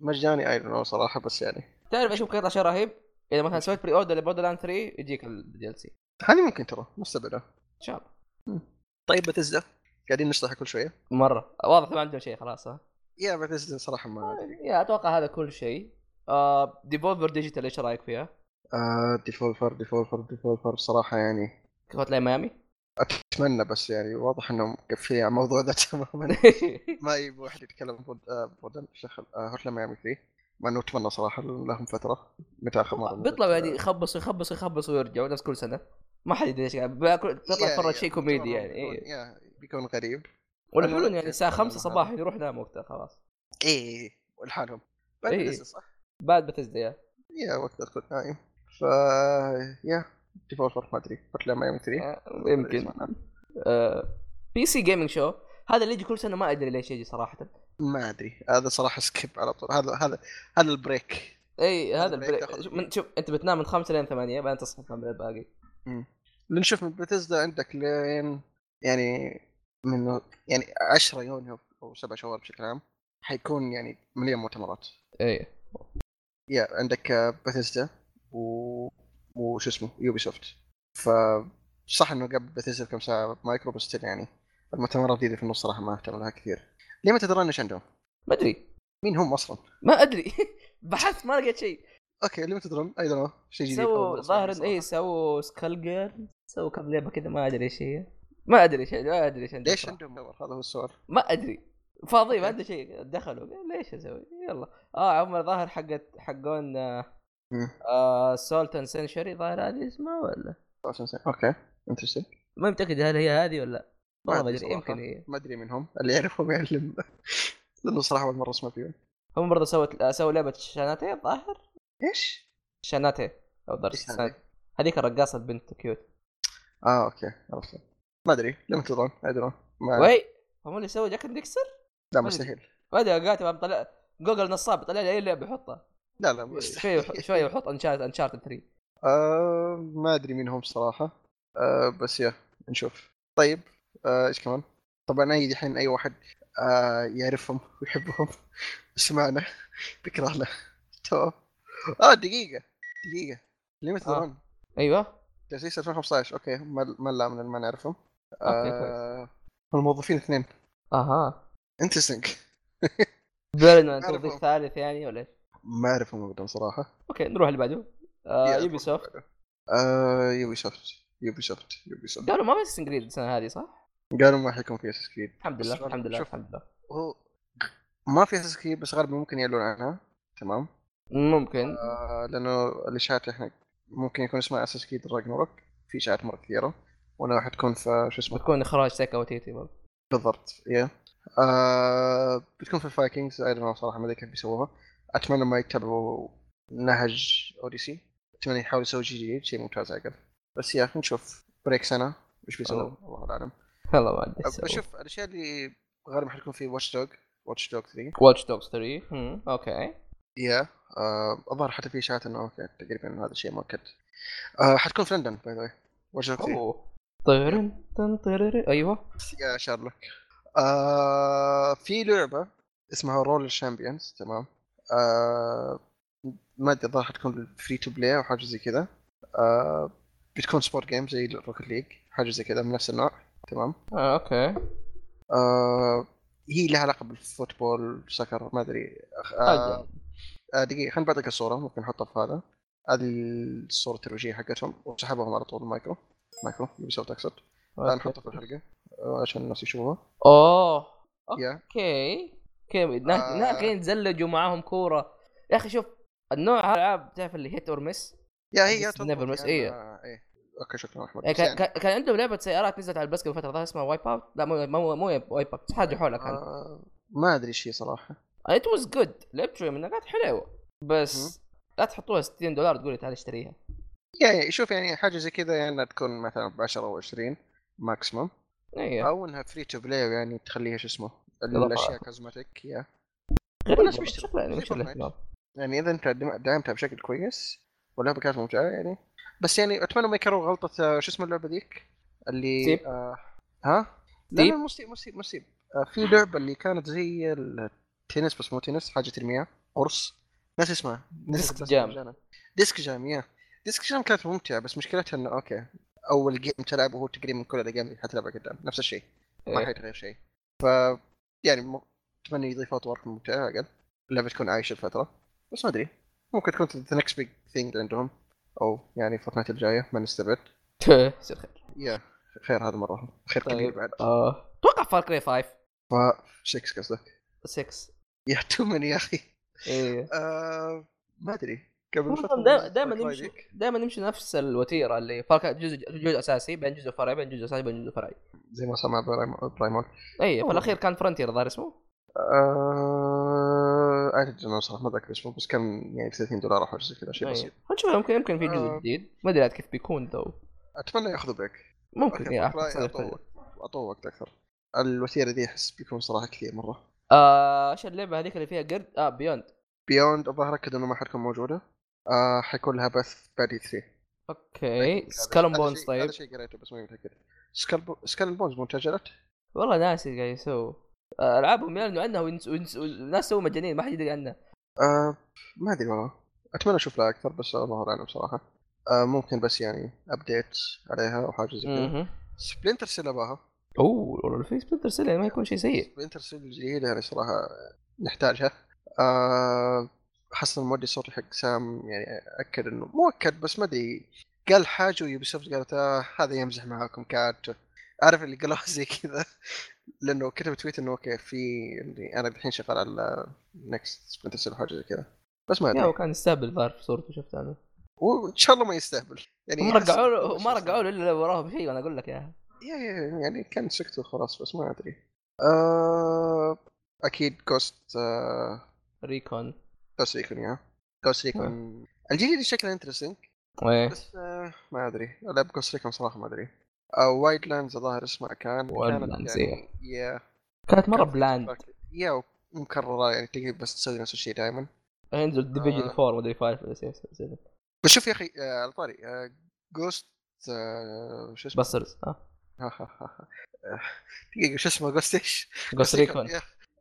[SPEAKER 2] مجاني اي صراحة بس يعني.
[SPEAKER 1] تعرف إيش ممكن يطلع شيء رهيب؟ إذا مثلا سويت pre-order ل Borderlands 3 يجيك ال DLC
[SPEAKER 2] هذه ممكن ترى مستبعدة.
[SPEAKER 1] إن شاء الله.
[SPEAKER 2] طيب بتزدا. قاعدين نشرح كل شوية.
[SPEAKER 1] مرة. واضح ما عندهم شيء خلاص ها؟
[SPEAKER 2] Yeah Bethesda صراحة ما أدري.
[SPEAKER 1] yeah أتوقع هذا كل شيء. آه Devolver Digital إيش رأيك فيها؟
[SPEAKER 2] آه Devolver Devolver Devolver صراحة يعني.
[SPEAKER 1] Hotline Miami؟
[SPEAKER 2] أتمنى بس يعني واضح إنهم مقفلين على الموضوع ذا تماما. ما يبغى واحد يتكلم بود آه بود شخل آه Hotline Miami فيه مع إنه أتمنى صراحة لهم فترة متى آخر مرة
[SPEAKER 1] بيطلعوا يعني يخبصوا يخبصوا يخبصوا ويرجعوا نفس كل سنة. ما حد يدري إيش بيطلع تفرج شيء كوميدي يعني
[SPEAKER 2] بيكون-
[SPEAKER 1] إيه.
[SPEAKER 2] غريب.
[SPEAKER 1] ولا حلو يعني الساعة
[SPEAKER 2] أنا
[SPEAKER 1] 5
[SPEAKER 2] مع
[SPEAKER 1] صباحا يروح نام وقتها خلاص.
[SPEAKER 2] إيه ولحالهم بعد
[SPEAKER 1] إيه.
[SPEAKER 2] صح؟
[SPEAKER 1] بعد Bethesda yeah.
[SPEAKER 2] Yeah وقتها تكون نايم. ف yeah. Devolver ما أدري. Miami 3
[SPEAKER 1] آه، يمكن. آه PC Gaming Show هذا اللي يجي كل سنة ما أدري ليش يجي صراحة.
[SPEAKER 2] ما أدري. هذا صراحة skip على طول. هذا هذا هذا ال
[SPEAKER 1] break.
[SPEAKER 2] إي
[SPEAKER 1] هذا ال
[SPEAKER 2] break
[SPEAKER 1] شوف. من شوف أنت بتنام من 5 لين 8 بعدين تصحى تنام الباقي.
[SPEAKER 2] لأن شوف من بتزدا عندك لين يعني من يعني 10 يونيو أو سبع شهور بشكل عام حيكون يعني مليون مؤتمرات.
[SPEAKER 1] إي.
[SPEAKER 2] Yeah عندك بثزدا و وش اسمه Ubisoft ف صح إنه قبل بثزدا بكم ساعة مايكرو بس يعني المؤتمرات دي اللي في النص صراحة ما اهتم لها كثير. Limited Run إيش عندهم؟
[SPEAKER 1] ما أدري.
[SPEAKER 2] مين هم أصلا؟
[SPEAKER 1] ما أدري. بحثت ما لقيت شيء.
[SPEAKER 2] أوكي ليه ما تدرون؟ أي دونت شيء جديد.
[SPEAKER 1] سووا ظاهر اي. سووا سكال جير سووا كم لعبة كذا ما أدري إيش هي. ما أدري إيش ما أدري إيش عندهم
[SPEAKER 2] ليش. عندهم؟ هذا هو السؤال.
[SPEAKER 1] ما أدري. فاضي ما عنده شيء. دخلوا. ليش أسوي يلا. آه هم ظاهر حقت حقون. آه سولتن سنشري ظاهر هذه اسمها ولا؟
[SPEAKER 2] أوكي. انترستنج
[SPEAKER 1] ما متأكد هل هي هذه ولا
[SPEAKER 2] ما
[SPEAKER 1] والله ما ادري. يمكن
[SPEAKER 2] ما أدري منهم اللي يعرفهم يعلم لأنه صراحة أول مرة أسمع فيهم.
[SPEAKER 1] هم برضه سوت سووا لعبة شاناتي الظاهر؟
[SPEAKER 2] إيش؟
[SPEAKER 1] شاناتي. أو درس. هذيك الرقاصة البنت كيوت.
[SPEAKER 2] آه أوكي. عرفت. ما أدري. لم تدرون ادري ما
[SPEAKER 1] وي! هم اللي سووا جاك ديكستر
[SPEAKER 2] لا. مستحيل.
[SPEAKER 1] ما ادري قاعد طلع جوجل نصاب طلع لي أي لعبة يحطها.
[SPEAKER 2] لا لا مستحيل.
[SPEAKER 1] شوي شوي ويحط انشارت انشارت 3
[SPEAKER 2] آه ما أدري مين هم صراحة. آه بس يا نشوف. طيب. آه إيش كمان؟ طبعا أي دحين أي واحد آه يعرفهم ويحبهم سمعنا بكره له تو. آه دقيقة ليه ما تدرون؟
[SPEAKER 1] أيوه.
[SPEAKER 2] تاسيس 2015 أوكي ما ما لا من ما نعرفهم. آه الموظفين اثنين.
[SPEAKER 1] أها.
[SPEAKER 2] انترستنج
[SPEAKER 1] بيرن. توظيف ثالث يعني ولا إيش؟
[SPEAKER 2] ما أعرفهم ابدا صراحة.
[SPEAKER 1] أوكي نروح اللي بعده. آه يوبي سوفت
[SPEAKER 2] آه يوبي سوفت يوبي سوفت يوبي سوفت
[SPEAKER 1] قالوا ما في Assassin's Creed السنة هذه صح؟
[SPEAKER 2] قالوا ما حيكون في Assassin's Creed
[SPEAKER 1] الحمد لله الحمد لله
[SPEAKER 2] شوف.
[SPEAKER 1] الحمد لله.
[SPEAKER 2] هو ما في Assassin's Creed بس غالبا ممكن يعلنون عنها. تمام؟
[SPEAKER 1] ممكن.
[SPEAKER 2] آه لأنه الإشاعات إحنا ممكن يكون اسمها Assassin's Creed Ragnarok في إشاعات مرة كثيرة وأنها حتكون في شو اسمه؟
[SPEAKER 1] بتكون إخراج سيكا وتيتي برضه
[SPEAKER 2] بالضبط yeah آه بتكون في ال Vikings أيضا صراحة ما أدري كيف بيسووها. أتمنى ما يتبعوا نهج Odyssey أتمنى يحاولوا يسووا شيء جديد شيء ممتاز عقل بس يا أخي نشوف. break سنة. إيش بيسوي
[SPEAKER 1] أوه.
[SPEAKER 2] الله اعلم
[SPEAKER 1] والله ما ادري
[SPEAKER 2] بشوف الأشياء اللي غالبا حتكون في Watch Dogs Watch Dogs 3
[SPEAKER 1] Watch Dogs 3 هم،
[SPEAKER 2] okay yeah الظاهر حتى في إشاعات إنه okay تقريبا هذا الشيء مؤكد آه، حتكون في لندن by the way Watch Dogs 3
[SPEAKER 1] أوه. طيرن أيوه.
[SPEAKER 2] يا شارلوك آه في لعبة اسمها Roller Champions تمام. آه ما أدري الظاهر حتكون free to play أو حاجة زي كذا. آه بتكون sport game زي Rocket League حاجة زي كذا من نفس النوع. تمام؟
[SPEAKER 1] آه، okay.
[SPEAKER 2] آه هي لها علاقة بال football soccer ما أدري. آه
[SPEAKER 1] حاجة
[SPEAKER 2] آه دقيقة خليني بعطيك الصورة ممكن نحطها في هذا. هذه الصورة الترويجية حقتهم وسحبهم على طول مايكرو. Micro Ubisoft اقصد آه نحطها في الحلقة آه عشان الناس يشوفوها. أوه
[SPEAKER 1] okay. okay ناس
[SPEAKER 2] آه.
[SPEAKER 1] يتزلجوا معاهم كورة. يا أخي شوف النوع هذا الألعاب تعرف اللي hit or miss
[SPEAKER 2] yeah هي
[SPEAKER 1] بس
[SPEAKER 2] تضبط
[SPEAKER 1] never
[SPEAKER 2] okay شكرا أحمد.
[SPEAKER 1] يعني كان,
[SPEAKER 2] يعني
[SPEAKER 1] كان عندهم لعبة سيارات نزلت على البس قبل فترة ظهر اسمها Wipeout لا مو مو مو Wipeout حاجة حولها
[SPEAKER 2] آه ما أدري إيش هي صراحة.
[SPEAKER 1] it was good لعبت شوي منها كانت حلوة. بس لا تحطوها 60 دولار تقولي تعال اشتريها.
[SPEAKER 2] يعني شوف يعني حاجة زي كذا يعني تكون مثلا ب 10 أو 20 maximum
[SPEAKER 1] اي
[SPEAKER 2] أو إنها free to play يعني تخليها شو اسمه. الأشياء
[SPEAKER 1] cosmetic
[SPEAKER 2] yeah
[SPEAKER 1] والله،
[SPEAKER 2] بيشتروا.
[SPEAKER 1] يعني
[SPEAKER 2] إذا أنت دعمتها بشكل كويس واللعبة كانت ممتعة يعني. بس يعني أتمنى ما يكرروا غلطة آه، شو اسمه اللعبة ذيك اللي
[SPEAKER 1] Steep.
[SPEAKER 2] آه ها؟ لا. لا Steep مو Steep آه في لعبة اللي كانت زي التنس بس مو تنس حاجة ترميها. قرص. ناس اسمها.
[SPEAKER 1] Disc
[SPEAKER 2] Jam. Disc Jam yeah. Disc Jam كانت ممتعة بس مشكلتها إنه okay أول game تلعبه هو تقريبا كل الأجيال اللي حتلعبها قدام. نفس الشيء. ما
[SPEAKER 1] إيه.
[SPEAKER 2] حيتغير شيء. ف يعني م- أتمنى يضيفوا اطوار ممتعه أقل. اللعبة تكون عايشة الفترة بس ما أدري. ممكن تكون the next big thing عندهم. أو يعني Fortnite الجاية ما نستبعد.
[SPEAKER 1] يصير خير.
[SPEAKER 2] يا خير هذا مرة. خير كبير
[SPEAKER 1] طيب
[SPEAKER 2] بعد.
[SPEAKER 1] آه، أتوقع Far Cry 5
[SPEAKER 2] ف 6 قصدك؟
[SPEAKER 1] 6
[SPEAKER 2] yeah too many يا أخي.
[SPEAKER 1] إيه.
[SPEAKER 2] آه ما أدري. قبل
[SPEAKER 1] دائما نمشي. دائما نمشي نفس الوتيرة اللي Far Cry جزء جزء أساسي بعدين جزء فرعي بعدين جزء أساسي بعدين جزء فرعي
[SPEAKER 2] زي ما سمع Prim- Primal.
[SPEAKER 1] اي في الأخير كان Frontier الظاهر اسمه.
[SPEAKER 2] أعتقد إنه صراحة ما ذكر اسمه بس كان يعني 30 دولار أو حاجة زي كذا شيء
[SPEAKER 1] أي.
[SPEAKER 2] بسيط.
[SPEAKER 1] نشوف يمكن يمكن في جزء
[SPEAKER 2] آه.
[SPEAKER 1] جديد. ما أدري عاد كيف بيكون though
[SPEAKER 2] أتمنى يأخذوا break
[SPEAKER 1] ممكن okay
[SPEAKER 2] yeah
[SPEAKER 1] يفرق.
[SPEAKER 2] اعطوه وقت أكثر. الوتيره دي أحس بيكون صراحة كثير مرة.
[SPEAKER 1] آه، إيش اللعبة هذيك اللي فيها قرد؟ آه Beyond
[SPEAKER 2] Beyond الظاهر اكد انه ما حتكون موجودة. آه حيكون لها بث بعد 3
[SPEAKER 1] okay. Skull and Bones طيب.
[SPEAKER 2] هذا شيء قريته بس ما متأكد. Skull Skull Bones متأجلة
[SPEAKER 1] والله ناسي قاعد آه، ألعابهم يعلنوا عنها وينس... وينس... ناس سووا مجانين ما حد يدري عنها
[SPEAKER 2] آه ما أدري والله. أتمنى أشوف لها أكثر بس الله اعلم صراحة آه ممكن بس يعني update عليها أو حاجة زي كذا. Splinter Cell أباها.
[SPEAKER 1] أوه والله في Splinter Cell ما يكون شيء سيء.
[SPEAKER 2] Splinter Cell الجديده يعني صراحة نحتاجها. آه حسن المؤدي الصوتي حق سام يعني أكد إنه مو اكد بس ما أدري. قال حاجة و Ubisoft قالت آه هذا يمزح معاكم كات. عارف اللي قالوها زي كذا. لأنه كتب tweet إنه okay في اللي أنا الحين شغال على next Splinter Cell حاجة زي كذا. بس ما أدري.
[SPEAKER 1] هو كان يستهبل الظاهر في صورته شفت أنا؟
[SPEAKER 2] وان شاء الله ما يستهبل. يعني أحس-
[SPEAKER 1] رجعوا له ما رجعوا له إلا وراهم شيء وأنا أقول لك إياها.
[SPEAKER 2] yeah yeah يعني كان سكته خلاص بس ما أدري. آه أكيد Ghost آه
[SPEAKER 1] Recon
[SPEAKER 2] Ghost Recon yeah. Ghost Recon الجديد شكله interesting
[SPEAKER 1] إيه.
[SPEAKER 2] بس آه ما أدري. لعب Ghost Recon صراحة ما أدري. آه Wildlands الظاهر اسمها كان كانت يعني yeah
[SPEAKER 1] كانت مرة
[SPEAKER 2] bland yeah مكرره يعني تقدر بس تسوي نفس الشيء دائما
[SPEAKER 1] ينزل Division
[SPEAKER 2] آه.
[SPEAKER 1] 4 مدري 5 ولا 6
[SPEAKER 2] بس شوف يا أخي آه، على طاري آه Ghost آه شو اسمه؟
[SPEAKER 1] Busters آه.
[SPEAKER 2] دقيقة شو اسمه Ghost
[SPEAKER 1] إيش؟ Ghost
[SPEAKER 2] Recon.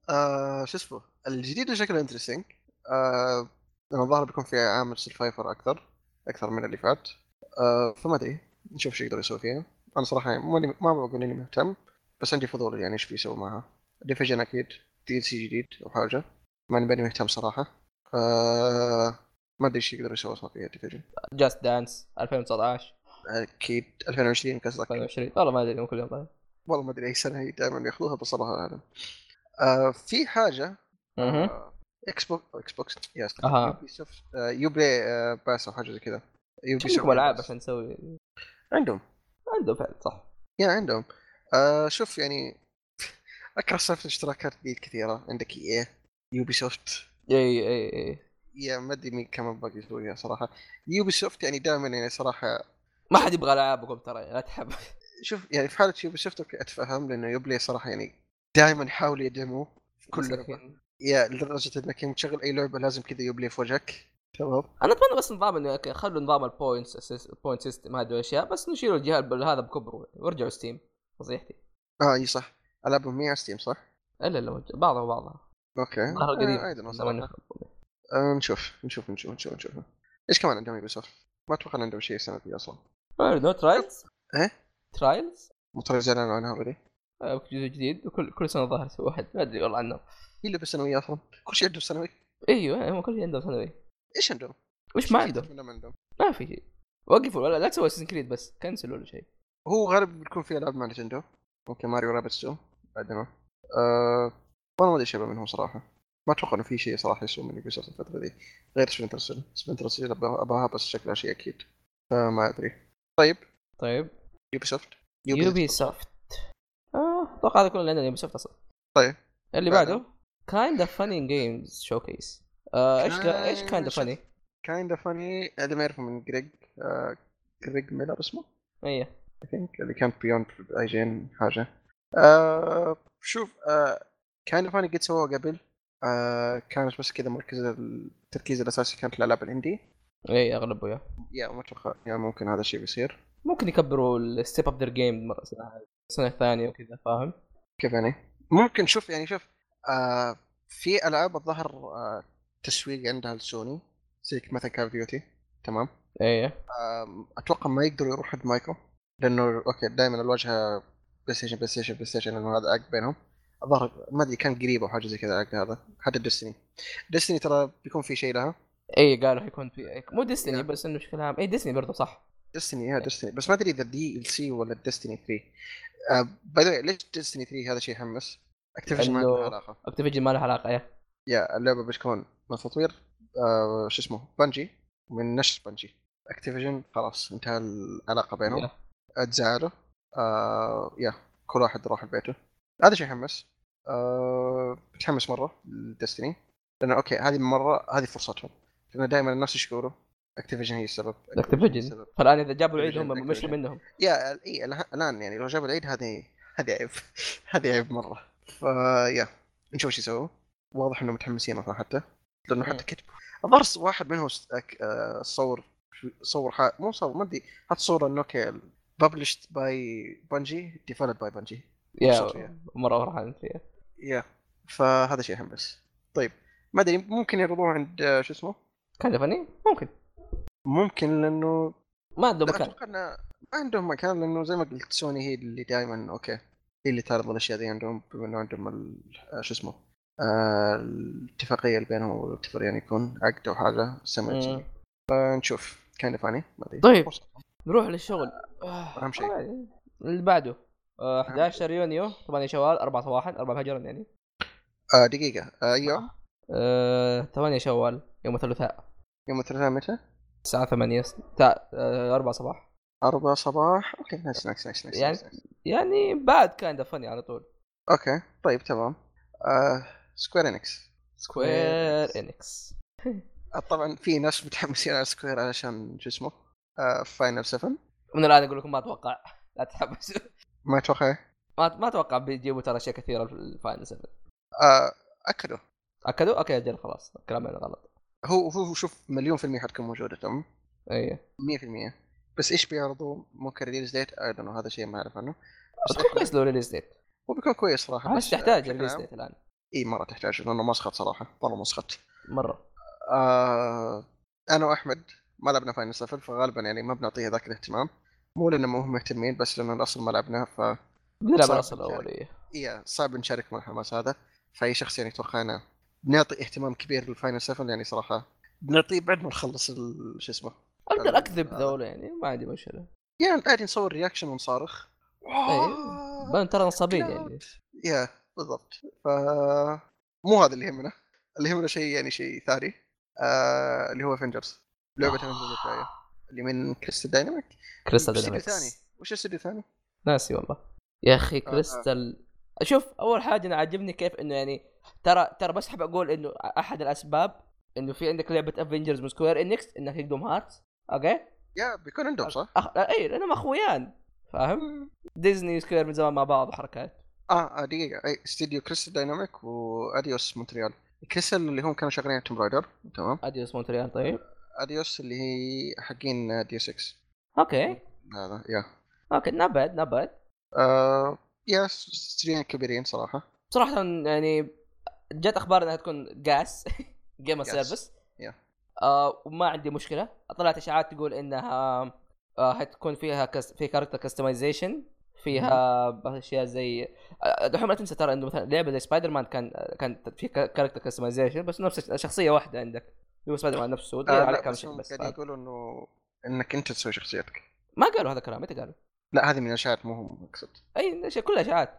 [SPEAKER 2] آه شو اسمه؟ الجديد شكله interesting آه الظاهر بيكون في عامل survival أكثر أكثر من اللي فات. آه فما أدري نشوف إيش يقدر يسوي فيها. أنا صراحة يعني ماني- ما بقول اني مهتم بس عندي فضول يعني إيش بيسوي معها Division أكيد DLC جديد أو حاجة ماني باني مهتم صراحة آه ما ادري إيش يقدر يسوي أصلا فيها Division
[SPEAKER 1] Just Dance 2019
[SPEAKER 2] أكيد 2020 قصدك
[SPEAKER 1] 2020 والله ما ادري كل يوم طيب
[SPEAKER 2] والله ما ادري اي سنه هي دائما ياخذوها بس الله اعلم آه في حاجة
[SPEAKER 1] أها
[SPEAKER 2] آه،
[SPEAKER 1] Xbox
[SPEAKER 2] Xbox yes آه، Ubi آه، Pass أو حاجة زي كذا Ubi
[SPEAKER 1] عندكم العاب عشان نسوي
[SPEAKER 2] عندهم
[SPEAKER 1] عنده فعلا صح.
[SPEAKER 2] yeah عندهم. آه شوف يعني اكره سالفه الاشتراكات دي الكثيره عندك EA Ubisoft EA
[SPEAKER 1] اي
[SPEAKER 2] yeah ما أدري مين كمان باقي يسويها صراحة. Ubisoft يعني دائما يعني صراحة
[SPEAKER 1] ما حد يبغى العابكم ترى لا تحب.
[SPEAKER 2] شوف يعني في حالة Ubisoft okay أتفهم لأنه Uplay صراحة يعني دائما يحاولوا يدعموه في كل لعبه yeah لدرجة إنك يوم تشغل أي لعبة لازم كذا Uplay في وجهك تمام.
[SPEAKER 1] أنا اتمنى بس نظام إنه خلوا نظام ال points ال point system هذه الاشياء بس نشيلوا الجهاز هذا بكبره وارجعوا ستيم نصيحتي
[SPEAKER 2] آه إي صح. العابهم 100 على ستيم صح؟
[SPEAKER 1] إلا لا بعضها وبعضها
[SPEAKER 2] أوكي.
[SPEAKER 1] ظهر قريب.
[SPEAKER 2] آه صراحة آه نشوف نشوف نشوف نشوف نشوف. إيش كمان عندهم يوبي سوفت؟ ما أتوقع عندهم شيء السنة دي أصلا
[SPEAKER 1] نو trials
[SPEAKER 2] إيه؟
[SPEAKER 1] Trials
[SPEAKER 2] مو Trials اعلنوا عنها already
[SPEAKER 1] جزء جديد وكل كل سنة ظهر واحد. ما أدري والله عنه
[SPEAKER 2] هي اللي بالسنوية أصلا. كل شيء عندهم سنوي؟
[SPEAKER 1] إيوه هم كل شيء عندهم سنوي.
[SPEAKER 2] إيش عندهم؟
[SPEAKER 1] وش ما عندهم؟
[SPEAKER 2] ما عندهم؟
[SPEAKER 1] ما في شيء. وقفوا ولا لا تسوي Assassin's Creed بس. كنسلوا ولا شيء.
[SPEAKER 2] هو غالبا بيكون في ألعاب مع نتندو ممكن Mario Rabbids 2 بعدين أه... والله ما أدري شبه منهم صراحة. ما أتوقع إنه في شيء صراحة يسوى من يوبي سوفت الفترة دي. غير Splinter Cell Splinter Cell أبغاها بس شكلها شيء أكيد. فما أدري. طيب.
[SPEAKER 1] طيب.
[SPEAKER 2] يوبي سوفت
[SPEAKER 1] يوبي سوفت أتوقع هذا كله اللي عندنا يوبي سوفت أصلا.
[SPEAKER 2] طيب.
[SPEAKER 1] اللي
[SPEAKER 2] بعده؟
[SPEAKER 1] بعده. Kinda Funny Games Showcase إيش كا- إيش Kinda
[SPEAKER 2] Funny؟ Kinda Funny اللي ما يعرفه من جريج آه... Greg Miller اسمه؟
[SPEAKER 1] إيه.
[SPEAKER 2] I think اللي كان Beyond IGN حاجة. آه شوف آه Kinda Funny قد سووه قبل. آه كانت بس كذا مركز التركيز الأساسي كانت الألعاب ال
[SPEAKER 1] indie. إيه اغلبه yeah
[SPEAKER 2] yeah ما أتوقع يعني ممكن هذا الشيء بيصير.
[SPEAKER 1] ممكن يكبروا ال step up their game السنة الثانية وكذا فاهم؟
[SPEAKER 2] كيف يعني؟ ممكن شوف يعني شوف آه في ألعاب الظهر آه تسويق عندها لسوني زي مثلا Call of Duty
[SPEAKER 1] تمام؟
[SPEAKER 2] إيه. أتوقع ما يقدروا يروحوا حد مايكرو لأنه أوكي دائما الواجهة بلاي ستيشن بلاي ستيشن بلاي ستيشن لأنه هذا عقد بينهم. الظاهر ما أدري كان قريب أو حاجة زي كذا العقد هذا حتى Destiny Destiny ترى بيكون في شيء لها.
[SPEAKER 1] إيه قالوا حيكون في مو
[SPEAKER 2] Destiny.
[SPEAKER 1] بس إنه بشكل عام. إيه Destiny برضه صح.
[SPEAKER 2] Destiny يا Destiny بس ما أدري إذا DLC ولا Destiny 3 آه by the way ليش Destiny 3 هذا شيء يحمس Activision ما عندها علاقة.
[SPEAKER 1] Activision ما لها علاقة إيه.
[SPEAKER 2] yeah اللعبة بتكون من تطوير آه شو اسمه Bungie من نشر Bungie Activision خلاص انتهى العلاقة بينهم.
[SPEAKER 1] yeah.
[SPEAKER 2] تزعلوا آه yeah كل واحد راح لبيته هذا شيء يحمس. آه بتحمس مرة ل Destiny. لأنه أوكي هذه مرة هذه فرصتهم. لأنه دائما الناس إيش يقولوا؟ Activision هي السبب. Activision السبب.
[SPEAKER 1] فالان إذا جابوا العيد هم مشوا. منهم.
[SPEAKER 2] yeah إي الآن يعني لو جابوا العيد هذه هذه عيب. هذه عيب مرة. ف yeah نشوف إيش يسووا. واضح انهم متحمسين أصلا حتى
[SPEAKER 1] لأنه.
[SPEAKER 2] حتى كتبوا الظاهر واحد منهم آه، صور صور ح... مو صور ما أدري حط صورة إنه أوكي published by Bungie developed by
[SPEAKER 1] Bungie
[SPEAKER 2] yeah.
[SPEAKER 1] مرة فرحان فيها
[SPEAKER 2] yeah فهذا شيء يحمس طيب ما أدري ممكن يعرضوه عند آه، شو اسمه؟
[SPEAKER 1] Kinda Funny ممكن.
[SPEAKER 2] ممكن لأنه
[SPEAKER 1] ما عنده
[SPEAKER 2] لا
[SPEAKER 1] مكان.
[SPEAKER 2] إنه ما عندهم مكان لأنه زي ما قلت سوني هي اللي دائما أوكي هي اللي تعرض الأشياء ذي عندهم بما إنه عندهم ال- آه، شو اسمه؟ الاتفاقية اللي بينهم يعني يكون عقد أو حاجة سمعت. فنشوف. Kinda Funny ما أدري.
[SPEAKER 1] طيب. نروح للشغل. آه،
[SPEAKER 2] أهم شيء.
[SPEAKER 1] آه، اللي بعده. آه، 11 يونيو 8 شوال 4 صباحا 4 فجرا يعني.
[SPEAKER 2] آه دقيقة. آه أيوه.
[SPEAKER 1] آه، 8 شوال يوم الثلاثاء.
[SPEAKER 2] يوم الثلاثاء متى؟
[SPEAKER 1] الساعة 8 تا- آه، 4 صباح.
[SPEAKER 2] 4 صباح. أوكي nice nice nice nice
[SPEAKER 1] يعني-
[SPEAKER 2] nice.
[SPEAKER 1] يعني بعد Kinda Funny على طول.
[SPEAKER 2] أوكي طيب تمام. آه Square Enix
[SPEAKER 1] Square Enix
[SPEAKER 2] طبعا في ناس متحمسين على سكوير علشان شو اسمه؟ آه Final 7
[SPEAKER 1] من الآن أقول لكم ما أتوقع. لا تحمسوا.
[SPEAKER 2] ما أتوقع.
[SPEAKER 1] ما ما أتوقع بيجيبوا ترى أشياء كثيرة في ال Final 7
[SPEAKER 2] آه أكدوا.
[SPEAKER 1] أكدوا؟ أوكي أجل خلاص. كلامي غلط.
[SPEAKER 2] هو هو شوف مليون في المية حتكون موجودة تمام
[SPEAKER 1] إيه.
[SPEAKER 2] 100% بس إيش بيعرضوا؟ ممكن release date I don't هذا شيء ما أعرف عنه. بس
[SPEAKER 1] أتوقع كويس لو release date
[SPEAKER 2] هو بيكون كويس صراحة
[SPEAKER 1] بس تحتاج
[SPEAKER 2] release
[SPEAKER 1] date الآن.
[SPEAKER 2] اي مرة تحتاج لأنه مسخط صراحة. مرة مسخط
[SPEAKER 1] مرة.
[SPEAKER 2] آه أنا وأحمد ما لعبنا Final 7 فغالبا يعني ما بنعطيه ذاك الاهتمام. مو لأنه مو مهتمين بس لأنه الأصل ما لعبناه ف
[SPEAKER 1] بنلعب الأصل
[SPEAKER 2] نشارك.
[SPEAKER 1] الأول إيه
[SPEAKER 2] إيه صعب نشارك مع الحماس هذا. فأي شخص يعني توقعنا بنعطي اهتمام كبير لل Final 7 يعني صراحة بنعطيه بعد ما نخلص ال- شو اسمه؟
[SPEAKER 1] أقدر
[SPEAKER 2] أكذب.
[SPEAKER 1] ذولا يعني ما عندي مشكلة.
[SPEAKER 2] يعني عادي نصور reaction ونصارخ.
[SPEAKER 1] إيه بان ترى نصابين يعني.
[SPEAKER 2] yeah. بالضبط. ف مو هذا اللي يهمنا. اللي يهمنا شيء يعني شيء ثاني آه اللي هو Avengers لعبة Avengers الجاية. اللي من
[SPEAKER 1] Crystal
[SPEAKER 2] Dynamics Crystal
[SPEAKER 1] Dynamics
[SPEAKER 2] الثاني؟ وش الاستديو الثاني؟
[SPEAKER 1] ناسي والله. يا أخي
[SPEAKER 2] آه.
[SPEAKER 1] كريستال شوف أول حاجة أنا عاجبني كيف إنه يعني ترى ترى بس حاب أقول إنه أحد الأسباب إنه في عندك لعبة Avengers من Square Enix انها Kingdom Hearts أوكي؟
[SPEAKER 2] yeah بيكون عندهم صح؟
[SPEAKER 1] أخ... اي لأنهم أخويان. فاهم؟ ديزني Square من زمان مع بعض وحركات.
[SPEAKER 2] آه آه، دقيقة. أي استديو Crystal Dynamics و Eidos Montreal. Crystal اللي هم كانوا شغالين على Tomb Raider. تمام.
[SPEAKER 1] Eidos Montreal طيب.
[SPEAKER 2] Eidos اللي هي حقين دي 6
[SPEAKER 1] أوكي.
[SPEAKER 2] هذا yeah.
[SPEAKER 1] أوكي نبعد نبعد
[SPEAKER 2] آه yeah استديوين كبيرين صراحة.
[SPEAKER 1] صراحة يعني جت أخبار إنها تكون جاس
[SPEAKER 2] Game
[SPEAKER 1] service.
[SPEAKER 2] Yeah.
[SPEAKER 1] آه وما عندي مشكلة. طلعت إشاعات تقول إنها آه حتكون فيها كس... في character customization فيها أشياء زي دحين لا تنسى ترى إنه مثلا لعبة زي سبايدر مان كان كان في character customization بس نفس شخصية واحدة عندك. هو سبايدر مان نفسه
[SPEAKER 2] آه لا
[SPEAKER 1] كم
[SPEAKER 2] بس
[SPEAKER 1] شيء
[SPEAKER 2] هم
[SPEAKER 1] بس
[SPEAKER 2] قاعدين يقولوا إنه إنك أنت تسوي شخصيتك.
[SPEAKER 1] ما قالوا هذا الكلام متى قالوا؟
[SPEAKER 2] لا هذه من الأشياء مو هم أقصد.
[SPEAKER 1] أي شيء كلها اشاعات.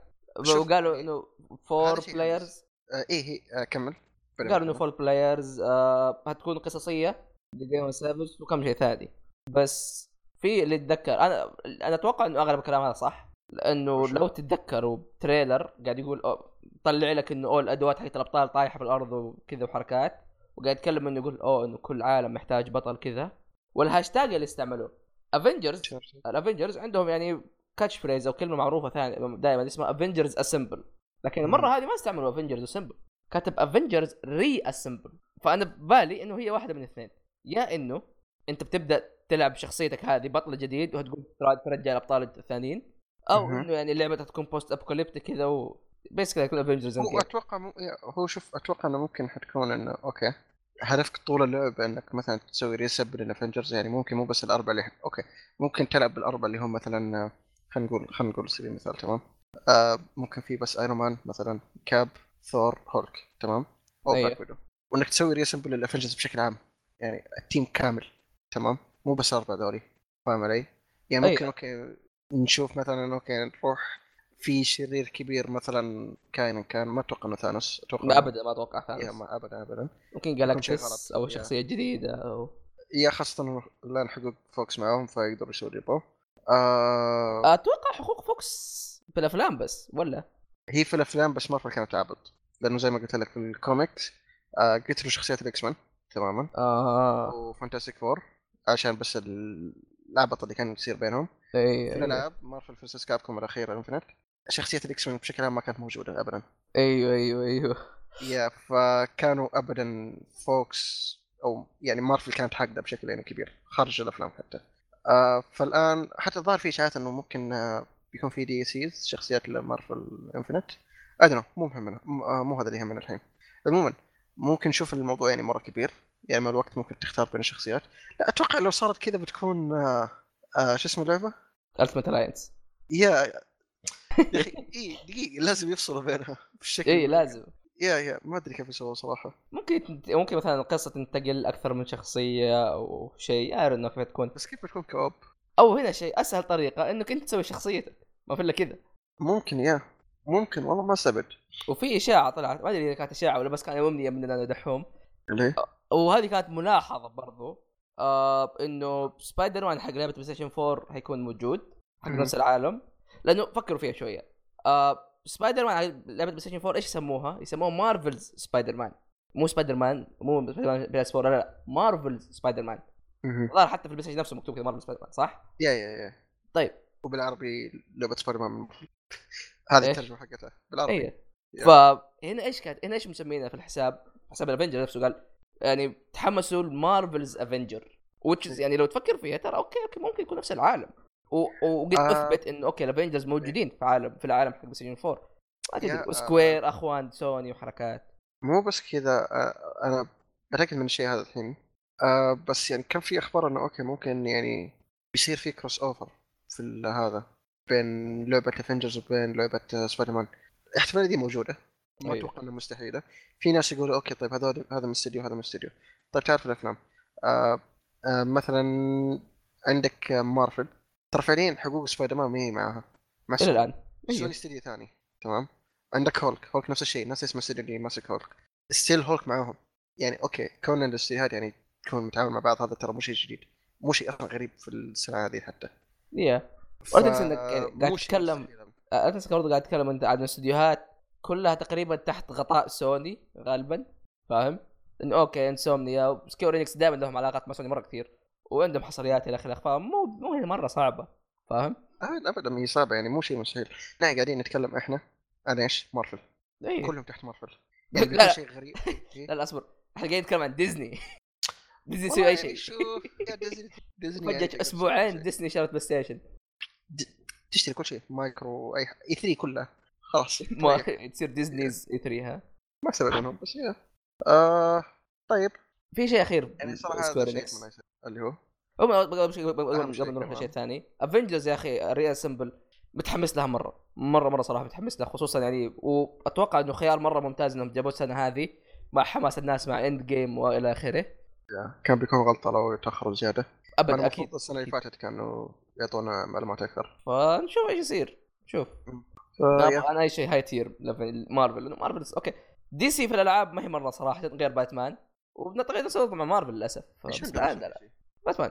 [SPEAKER 1] وقالوا
[SPEAKER 2] إنه four
[SPEAKER 1] players
[SPEAKER 2] آه إيه هي آه كمل.
[SPEAKER 1] قالوا إنه four players آه هتكون قصصية. Game service وكم شيء ثاني. بس في اللي اتذكر أنا أنا أتوقع إنه أغلب الكلام هذا صح.
[SPEAKER 2] لأنه؟
[SPEAKER 1] لو تتذكروا trailer قاعد يقول أو طلع لك إنه أوه الأدوات حقت الأبطال طايحة في الأرض وكذا وحركات. وقاعد يتكلم إنه يقول اوه إنه كل عالم محتاج بطل كذا. والهاشتاج اللي استعملوه افنجرز الافنجرز عندهم يعني catch phrase أو كلمة معروفة ثانية دائما اسمها Avengers assemble لكن المرة هذه ما استعملوا Avengers assemble كاتب Avengers reassemble فأنا ببالي إنه هي واحدة من الاثنين. يا إنه أنت بتبدأ تلعب شخصيتك هذه بطل جديد وتقول ترا- ترجع الأبطال الثانيين
[SPEAKER 2] أو.
[SPEAKER 1] إنه يعني اللعبة تكون post apocalyptic كذا و بس كذا كل افنجرز
[SPEAKER 2] هو أتوقع. يا- هو شوف أتوقع إنه ممكن حتكون إنه okay هدفك طول اللعبه إنك مثلا تسوي reassemble للافنجرز يعني ممكن مو بس الاربعه اللي okay ممكن تلعب بالاربعه اللي هم مثلا خلينا نقول خلينا نقول سبيل المثال تمام آه ممكن في بس ايرون مان مثلا كاب ثور هولك تمام أو
[SPEAKER 1] أيوه.
[SPEAKER 2] بلاك ويدو وإنك تسوي reassemble للافنجرز بشكل عام يعني ال team كامل تمام مو بس الاربعه ذولي فاهم علي؟ يعني ممكن
[SPEAKER 1] أيوه.
[SPEAKER 2] okay نشوف مثلا okay نروح في شرير كبير مثلا كائن كان ما أتوقع إنه ثانوس. أتوقع
[SPEAKER 1] لا ابدا ما
[SPEAKER 2] أتوقع
[SPEAKER 1] ثانوس.
[SPEAKER 2] ما ابدا ابدا.
[SPEAKER 1] ممكن جالاكتوس
[SPEAKER 2] غلط. أو.
[SPEAKER 1] شخصية جديدة أو
[SPEAKER 2] يا خاصة الان حقوق فوكس معاهم فيقدروا يسووا اللي يبغوا. آه
[SPEAKER 1] أتوقع حقوق فوكس بالافلام بس ولا؟
[SPEAKER 2] هي في الأفلام بس مره كانت عبط لأنه زي ما قلت لك في الكوميكس آه قتلوا شخصيات الاكس مان تماما.
[SPEAKER 1] آه.
[SPEAKER 2] وفانتاستيك فور عشان بس ال- العبط اللي كان يصير بينهم.
[SPEAKER 1] إي
[SPEAKER 2] في الالعاب مارفل فيرسس كابكوم الاخيره Infinite شخصيات الإكس مان بشكل عام ما كانت موجودة ابدا.
[SPEAKER 1] أيوه أيوه أيوه.
[SPEAKER 2] يا فكانوا ابدا فوكس أو يعني مارفل كانت حاقدة بشكل يعني كبير خارج الأفلام حتى. آه فالآن حتى الظاهر في إشاعات إنه ممكن آه بيكون في دي سيز شخصيات لمارفل انفنت ادري مو مهمنا م- آه مو هذا اللي يهمنا الحين. عموما ممكن نشوف الموضوع يعني مرة كبير يعني مع الوقت ممكن تختار بين الشخصيات. لا أتوقع لو صارت كذا بتكون آه آه شو اسمه اللعبة؟
[SPEAKER 1] التيمت الاينس
[SPEAKER 2] يا يا أخي اي دقيقة لازم يفصلوا بينها بالشكل
[SPEAKER 1] اي لازم.
[SPEAKER 2] يا يا ما أدري كيف يسووا صراحة.
[SPEAKER 1] ممكن ممكن مثلا القصة تنتقل أكثر من شخصية أو شيء. اعرف انه كيف تكون.
[SPEAKER 2] بس كيف بتكون co-op؟
[SPEAKER 1] أو هنا شيء أسهل طريقة إنك أنت تسوي شخصيتك. ما في إلا كذا.
[SPEAKER 2] ممكن يا. ممكن والله ما استبعد.
[SPEAKER 1] وفي إشاعة طلعت. ما أدري إذا كانت إشاعة ولا بس كان امنيه مننا دحوم
[SPEAKER 2] ليه؟
[SPEAKER 1] وهذه كانت ملاحظة برضو. آه إنه سبايدر مان حق لعبة بلاي ستيشن 4 حيكون موجود حق. نفس العالم لأنه فكروا فيها شوية آه سبايدر مان لعبة بلاي ستيشن 4 إيش يسموها؟ يسموها مارفلز سبايدر مان مو سبايدر مان مو سبايدر مان PS4 لا لا Marvel's
[SPEAKER 2] Spider-Man.
[SPEAKER 1] الظاهر حتى في البلاي ستيشن نفسه مكتوب كذا مارفل سبايدر مان صح؟
[SPEAKER 2] يا يا يا
[SPEAKER 1] طيب
[SPEAKER 2] وبالعربي لعبة سبايدر مان هذه
[SPEAKER 1] إيش؟
[SPEAKER 2] الترجمة حقتها بالعربي
[SPEAKER 1] اي
[SPEAKER 2] يا.
[SPEAKER 1] فهنا إيش كانت هنا إيش مسمينها في الحساب؟ حساب الأفنجر نفسه قال يعني تحمسوا ال Marvel's Avengers which يعني لو تفكر فيها ترى okay okay ممكن يكون نفس العالم. وقد
[SPEAKER 2] آه.
[SPEAKER 1] أثبت إنه okay الأفنجرز موجودين في عالم في العالم حق بلاي 4 ما
[SPEAKER 2] يا،
[SPEAKER 1] تدري
[SPEAKER 2] آه.
[SPEAKER 1] أخوان سوني وحركات.
[SPEAKER 2] مو بس كذا آه، أنا متأكد من الشيء هذا الحين. آه، بس يعني كان في أخبار إنه okay ممكن يعني بيصير في crossover في هذا بين لعبة افنجرز وبين لعبة آه، سبايدر مان الاحتمالية دي موجودة. ما
[SPEAKER 1] أيوه.
[SPEAKER 2] أتوقع انها مستحيلة في ناس يقولوا okay طيب هذول هذا من استديو هذا من استديو طيب تعرف الأفلام. آه آه مثلا عندك مارفل. ترى فعليا حقوق سبايدر مان ما هي معاها. مع إلى.
[SPEAKER 1] الآن.
[SPEAKER 2] سوني. استديو ثاني. تمام. عندك هولك. هولك نفس الشيء نفس اسم الاستديو اللي ماسك هولك. Still هولك معاهم. يعني okay كون الاستديوهات يعني تكون متعاون مع بعض هذا ترى مو شيء جديد. مو شيء أصلا غريب في السنة هذه حتى.
[SPEAKER 1] يا
[SPEAKER 2] ف-
[SPEAKER 1] ولا تنسى إنك يعني قاعد تتكلم- لا تنسى برضه قاعد اتكلم انت عن استديوهات كلها تقريبا تحت غطاء سوني غالبا فاهم؟ انه أوكي إنسومنيا سكيور إنكس دائما لهم علاقات مع سوني مرة كثير وعندهم حصريات إلى آخره فمو مو هي مرة صعبة فاهم؟
[SPEAKER 2] ابدا ابدا هي صعبة يعني مو شيء مستحيل نحن قاعدين نتكلم إحنا عن إيش؟ مارفل
[SPEAKER 1] إيه.
[SPEAKER 2] كلهم تحت مارفل
[SPEAKER 1] لا،
[SPEAKER 2] يعني
[SPEAKER 1] لا.
[SPEAKER 2] شيء غريب إيه؟
[SPEAKER 1] لا لا أصبر إحنا قاعدين نتكلم عن ديزني ديزني يسوي أي
[SPEAKER 2] يعني
[SPEAKER 1] شيء
[SPEAKER 2] شوف يا ديزني ديزني يعني
[SPEAKER 1] فجأة
[SPEAKER 2] تقدر
[SPEAKER 1] أسبوعين
[SPEAKER 2] تسوي.
[SPEAKER 1] ديزني شرت بلاي ستيشن
[SPEAKER 2] تشتري كل شيء مايكرو أي إي 3 كلها خلاص
[SPEAKER 1] ما. تصير Disney's E3 ها؟
[SPEAKER 2] ما استبعد منهم بس يا آه طيب.
[SPEAKER 1] في شيء أخير
[SPEAKER 2] يعني صراحة
[SPEAKER 1] سكوير
[SPEAKER 2] اللي هو.
[SPEAKER 1] هم قبل نروح. لشيء ثاني افنجرز يا أخي reassemble متحمس لها مرة مره مرة صراحة متحمس لها خصوصا يعني وأتوقع إنه خيار مرة ممتاز إنهم جابوا السنة هذه مع حماس الناس مع Endgame وإلى
[SPEAKER 2] آخره. كان بيكون غلطة لو تاخروا
[SPEAKER 1] زيادة.
[SPEAKER 2] أبد
[SPEAKER 1] أكيد.
[SPEAKER 2] السنة اللي فاتت كانوا يعطونا معلومات أكثر.
[SPEAKER 1] فنشوف إيش يصير شوف أنا أي شيء high tier level مارفل لأنه مارفل okay DC في الألعاب ما هي مرة صراحة غير باتمان وبنطلع نفس الوضع مع مارفل للأسف. باتمان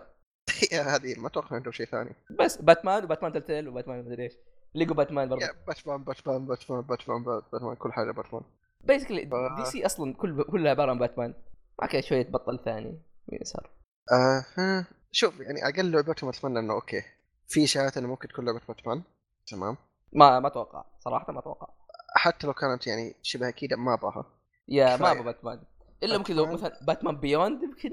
[SPEAKER 2] هذه ما أتوقع عندهم شيء ثاني.
[SPEAKER 1] بس باتمان وباتمان Telltale وباتمان مدري إيش. ليجو باتمان برضه
[SPEAKER 2] باتمان باتمان باتمان باتمان باتمان كل حاجة باتمان
[SPEAKER 1] basically DC أصلا كل كلها عبارة عن باتمان كذا شوية بطل ثاني يسار.
[SPEAKER 2] آه ها، شوف يعني أقل لعبتهم أتمنى إنه okay. في اشاعات إنه ممكن تكون لعبة باتمان تمام.
[SPEAKER 1] ما ما أتوقع صراحة ما أتوقع.
[SPEAKER 2] حتى لو كانت يعني شبه اكيده ما أبغاها.
[SPEAKER 1] يا ما. أبغى باتمان إلا ممكن لو. مثلا Batman Beyond يمكن.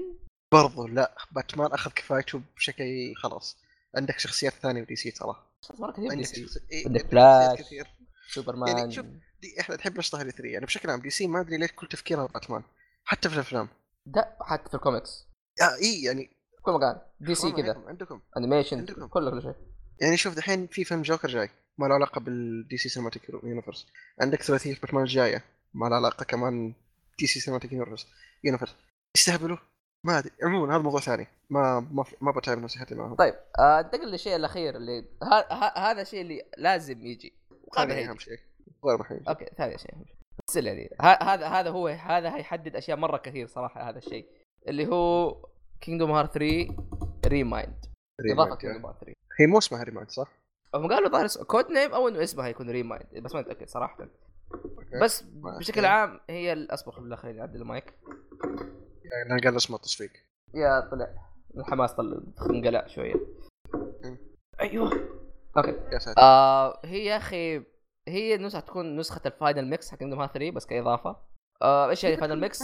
[SPEAKER 2] برضو لا باتمان أخذ كفايته بشكل خلاص. عندك شخصيات ثانية ب DC ترى.
[SPEAKER 1] مرة كثير
[SPEAKER 2] عندك شخص... إيه،
[SPEAKER 1] عندك فلاش.
[SPEAKER 2] كثير.
[SPEAKER 1] سوبرمان
[SPEAKER 2] يعني شوف- دي إحنا نحب نشتغل ثري يعني بشكل عام DC ما أدري ليش كل تفكيرها باتمان حتى في الأفلام.
[SPEAKER 1] ده حتى في الكوميكس
[SPEAKER 2] آه إي يعني
[SPEAKER 1] كل مكان.
[SPEAKER 2] DC
[SPEAKER 1] كذا.
[SPEAKER 2] عندكم- عندكم.
[SPEAKER 1] animation
[SPEAKER 2] عندكم.
[SPEAKER 1] كل كل شيء.
[SPEAKER 2] يعني شوف دحين في فيلم جوكر جاي. ما له علاقة بال DC Cinematic Universe عندك ثلاثية باتمان الجاية ما له علاقة كمان DC Cinematic Universe Universe يستهبلوا؟ ما أدري. عموما هذا موضوع ثاني. ما ما في- ما بتعب نفسيتي معهم.
[SPEAKER 1] طيب آه، انتقل للشيء الأخير اللي هذا الشيء اللي لازم يجي.
[SPEAKER 2] هذا. أهم شيء. غير محيج
[SPEAKER 1] okay ثاني شيء بس يعني هذا هذا هو هذا هيحدد أشياء مرة كثير صراحة هذا الشيء. اللي هو Kingdom Hearts 3 Re Mind إضافة Kingdom Hearts 3
[SPEAKER 2] هي مو اسمها Re Mind صح؟
[SPEAKER 1] هم قالوا ظاهر code name أو إنه اسمها يكون Re Mind. بس ما متاكد
[SPEAKER 2] صراحة.
[SPEAKER 1] بس بشكل. عام هي اصبر خلينا خليني اعدل المايك.
[SPEAKER 2] يعني قال اسمه التصفيق
[SPEAKER 1] يا طلع. الحماس طلع انقلع
[SPEAKER 2] شوية.
[SPEAKER 1] أيوه. okay.
[SPEAKER 2] يا ساتر.
[SPEAKER 1] آه هي يا أخي هي نسخة تكون نسخة ال Final Mix حق Kingdom Hearts 3 بس كإضافة. آه إيش يعني
[SPEAKER 2] Final Mix؟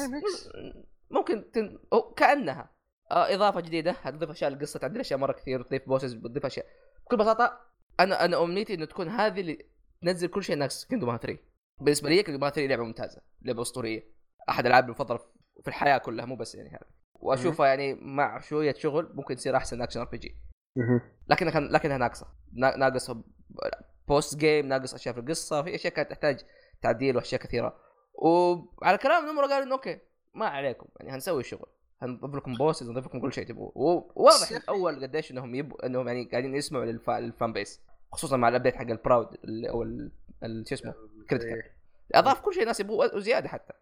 [SPEAKER 1] ممكن تن... أو كأنها. آه إضافة جديدة. هتضيف أشياء للقصه تعدل أشياء مرة كثير وتضيف bosses بتضيف أشياء. بكل بساطة أنا أنا أمنيتي إنه تكون هذه اللي تنزل كل شيء ناقص Kingdom Hearts 3 بالنسبة لي Kingdom Hearts 3 لعبة ممتازة لعبة أسطورية. أحد الالعاب المفضلة في الحياة كلها مو بس يعني هذا وأشوفها يعني مع شوية شغل ممكن تصير أحسن action RPG
[SPEAKER 2] مهم.
[SPEAKER 1] لكنها ناقصة. نا- ناقص post game ناقص أشياء في القصة في أشياء كانت تحتاج تعديل وأشياء كثيرة. وعلى كلام نومورا قالوا إنه okay ما عليكم. يعني هنسوي الشغل هنضيف لكم bosses نضيف لكم كل شيء تبغوه وواضح من الأول قديش إنهم يبغوا إنهم يعني قاعدين يسمعوا للف... لل fan base خصوصا مع ال update حق ال Proud أو شو اسمه؟ critical
[SPEAKER 2] إيه.
[SPEAKER 1] أضاف كل شيء الناس يبغوه وزيادة حتى.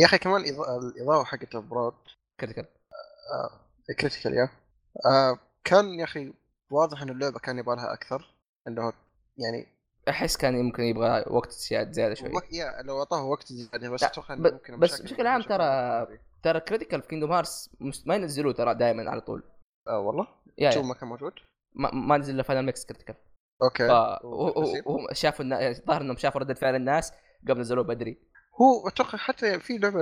[SPEAKER 2] يا أخي كمان الإضافة حقت ال
[SPEAKER 1] Proud
[SPEAKER 2] critical critical يا. آه كان يا أخي واضح ان اللعبة كان يبغى لها أكثر. إنه يعني
[SPEAKER 1] أحس كان يمكن يبغى وقت زياده شوي.
[SPEAKER 2] وق- يا لو أعطاه وقت زيادة بس أتوقع
[SPEAKER 1] ب-
[SPEAKER 2] ممكن
[SPEAKER 1] بس بشكل عام ترى-. ترى critical في Kingdom Hearts مست... ما ينزلوه ترى دائما على طول.
[SPEAKER 2] آه والله؟
[SPEAKER 1] يا
[SPEAKER 2] شو
[SPEAKER 1] يا.
[SPEAKER 2] ما كان موجود؟
[SPEAKER 1] ما, ما نزل إلا Final Mix
[SPEAKER 2] critical
[SPEAKER 1] okay
[SPEAKER 2] هو
[SPEAKER 1] شافوا. الظاهر إنهم شافوا ردة فعل الناس قبل نزلوه بدري
[SPEAKER 2] هو أتوقع حتى في لعبة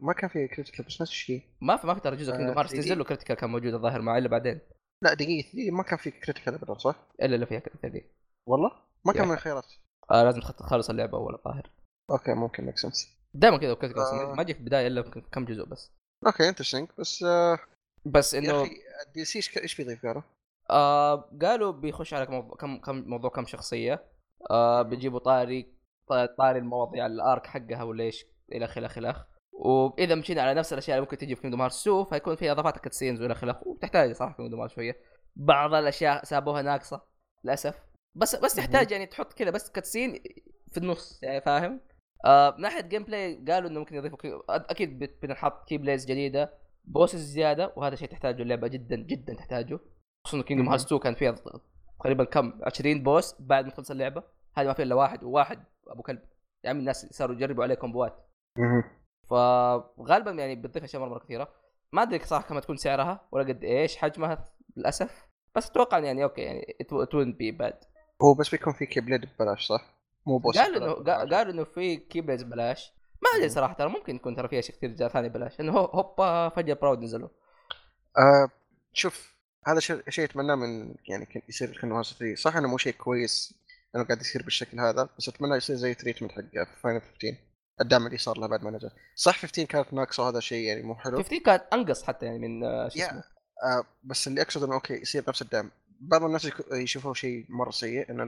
[SPEAKER 2] ما كان في critical بس نفس الشيء
[SPEAKER 1] ما في ما في ترى جزء
[SPEAKER 2] آه،
[SPEAKER 1] Kingdom Hearts
[SPEAKER 2] 3D.
[SPEAKER 1] نزل له critical كان موجود الظاهر معي إلا بعدين
[SPEAKER 2] لا دقيقه دقيقة، ما كان في critical ابدا صح؟
[SPEAKER 1] إلا اللي فيها critical دي
[SPEAKER 2] والله ما كان
[SPEAKER 1] يا.
[SPEAKER 2] من الخيارات
[SPEAKER 1] آه لازم تخ- تخلص اللعبة أول الظاهر
[SPEAKER 2] okay ممكن make sense
[SPEAKER 1] دائما كذا critical
[SPEAKER 2] آه.
[SPEAKER 1] ما جي في البداية إلا كم جزء بس
[SPEAKER 2] okay interesting بس آه
[SPEAKER 1] بس
[SPEAKER 2] يا
[SPEAKER 1] إنه
[SPEAKER 2] أخي ال DLC إيش بيضيف قالوا؟
[SPEAKER 1] آه قالوا بيخش على موضوع كم كم موضوع كم شخصية. آه بيجيبوا طاري طاري المواضيع ال arc حقها ولا إيش إلى اخره إلى اخره وإذا مشينا على نفس الأشياء اللي ممكن تجي في Kingdom Hearts 2 فيكون في إضافات cutscenes وإلى اخره وتحتاج صراحة Kingdom Hearts شوية. بعض الأشياء سابوها ناقصة للأسف. بس بس تحتاج يعني تحط كذا بس cutscene في النص يعني فاهم؟ آه من ناحية gameplay قالوا إنه ممكن يضيفوا كي... أكيد بنحط keyblades جديدة bosses زيادة وهذا شيء تحتاجه اللعبه جدا جدا تحتاجه. خصوصا Kingdom
[SPEAKER 2] مهم.
[SPEAKER 1] Hearts 2 كان فيها تقريبا كم؟ 20 boss بعد ما تخلص اللعبة. هذه ما فيها إلا واحد وواحد أبو كلب. يعني الناس صاروا يجربوا عليه كومبوات. فغالبا يعني بتضيف اشياء مرة مرة كثيرة. ما أدري صراحة كم تكون سعرها ولا قد إيش حجمها للأسف. بس أتوقع يعني okay يعني won't be bad
[SPEAKER 2] هو بس بيكون في keyblade ببلاش صح؟ مو boss
[SPEAKER 1] قالوا إنه قا- قالوا إنه في keyblades بلاش ما أدري صراحة ترى ممكن يكون ترى في أشياء كثير جاء ثاني بلاش إنه هو- هوبا فجأة Proud نزلوا
[SPEAKER 2] آه شوف هذا شيء شيء أتمناه من يعني كان يصير Hearts 3 صح إنه مو شيء كويس إنه قاعد يصير بالشكل هذا بس أتمنى يصير زي treatment حق Final 15 الدعم اللي صار له بعد ما نزل. صح 15 كانت ناقصة هذا الشيء يعني مو حلو؟
[SPEAKER 1] 15 كانت أنقص حتى يعني من آه، شو اسمه.
[SPEAKER 2] آه بس اللي اقصد إنه okay يصير نفس الدعم. بعض الناس يشوفوه شيء مرة سيء إنه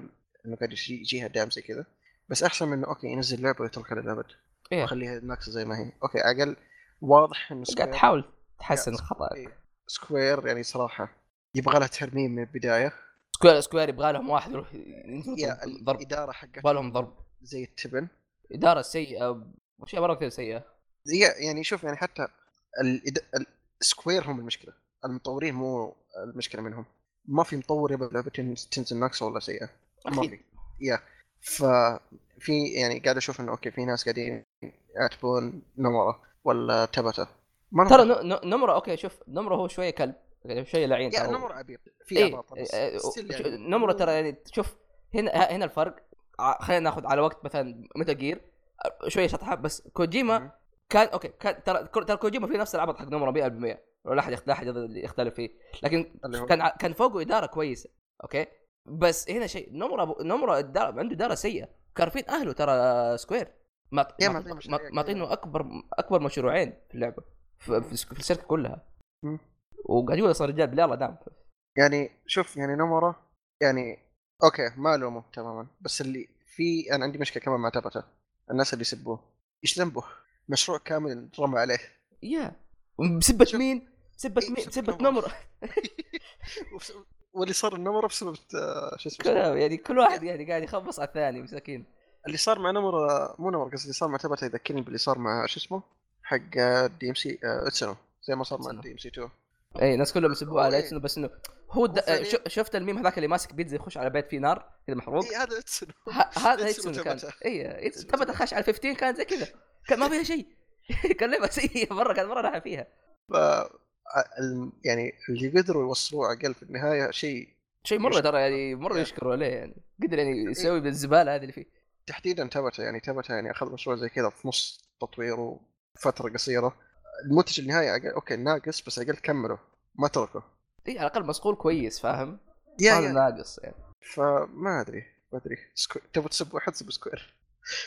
[SPEAKER 2] إنه قاعد يجي- يجيها دعم زي كذا. بس أحسن من إنه okay ينزل لعبة ويتركها للأبد.
[SPEAKER 1] إيه.
[SPEAKER 2] ويخليها ناقصة زي ما هي. okay أقل واضح إنه
[SPEAKER 1] قاعد تحاول تحسن الخطا
[SPEAKER 2] إيه، Square يعني صراحة يبغى لها ترميم من البداية.
[SPEAKER 1] Square Square يبغى لهم واحد يروح ضرب.
[SPEAKER 2] الإدارة حقتها
[SPEAKER 1] يبغى لهم ضرب.
[SPEAKER 2] زي التبن.
[SPEAKER 1] إدارة سيئة. أشياء مرة كثير
[SPEAKER 2] سيئة. يعني شوف يعني حتى الإد... ال Square هم المشكلة. المطورين مو المشكلة منهم. ما في مطور يبغى لعبة تنزل ناقصة ولا سيئة. ما. في. yeah. ففي يعني قاعد أشوف إنه okay في ناس قاعدين يعتبرون نومورا ولا تاباتا.
[SPEAKER 1] ترى نومورا okay شوف نومورا هو شوية كلب. يعني شوية لعين هو.
[SPEAKER 2] نومورا عبيط في
[SPEAKER 1] إيه، إيه،
[SPEAKER 2] يعني.
[SPEAKER 1] نومورا ترى يعني شوف هنا هنا الفرق ع- خلينا ناخذ على وقت مثلا Metal Gear شوية شطحة بس كوجيما. كان okay كان ترى ترى كوجيما في نفس العبط حق نومورا 100% ولا احد لا احد يختلف فيه. لكن كان كان فوقه إدارة كويسة أوكي؟ بس هنا شيء نمره نمره الدار عنده إدارة سيئة. كارفين أهله ترى سكوير. ما
[SPEAKER 2] يا
[SPEAKER 1] ما-
[SPEAKER 2] معطيه
[SPEAKER 1] ما-
[SPEAKER 2] مشاريع
[SPEAKER 1] معطينه أكبر أكبر مشروعين في اللعبة في, في الشركة كلها. وقاعد يقول صار رجال بالله دام
[SPEAKER 2] يعني شوف يعني نمرة يعني أوكي ما ألومه تماما بس اللي في أنا عندي مشكلة كمان مع تبته الناس اللي يسبوه. إيش ذنبه؟ مشروع كامل رمى عليه.
[SPEAKER 1] yeah. بسبة مين؟ بسبة
[SPEAKER 2] إيه،
[SPEAKER 1] مين؟
[SPEAKER 2] بسبة
[SPEAKER 1] بسبة
[SPEAKER 2] نومورا.
[SPEAKER 1] نومورا
[SPEAKER 2] وبس- واللي صار النومورا بسبب آه، شو اسمه
[SPEAKER 1] يعني كل واحد يعني قاعد يخبص على الثاني مساكين.
[SPEAKER 2] اللي صار مع نومورا مو نومورا قصدي اللي صار مع تاباتا يذكرني باللي صار مع شو اسمه؟ حق DMC ايتسونو زي ما صار مع. DMC 2
[SPEAKER 1] اي الناس كلهم يسبوه على
[SPEAKER 2] إيه.
[SPEAKER 1] ايتسونو بس إنه هو د... شفت الميم هذاك اللي ماسك بيتزا يخش على بيت فيه نار كذا محروق؟
[SPEAKER 2] اي هذا
[SPEAKER 1] ايتسونو هذا ايتسونو كان. اي
[SPEAKER 2] تاباتا.
[SPEAKER 1] خش على 15 كان زي كذا. كان ما فيها شيء. كان لعبة سيئة مرة كان مرة راح فيها.
[SPEAKER 2] ف ال- يعني اللي قدروا يوصلوه أقل في النهاية شيء
[SPEAKER 1] شيء
[SPEAKER 2] مرة
[SPEAKER 1] ترى يعني
[SPEAKER 2] مرة.
[SPEAKER 1] يشكروا عليه يعني. قدر يعني يسوي بالزبالة هذه اللي فيه.
[SPEAKER 2] تحديدا تاباتا يعني تاباتا يعني أخذ مشروع زي كذا في نص تطوير وفتره قصيرة. المنتج النهائي أقل okay ناقص بس أقل كمله ما تركه.
[SPEAKER 1] إي على الأقل مسؤول كويس فاهم؟
[SPEAKER 2] yeah
[SPEAKER 1] هذا
[SPEAKER 2] yeah.
[SPEAKER 1] ناقص يعني.
[SPEAKER 2] فما أدري ما أدري. سكو... تبغى تسب واحد سب Square.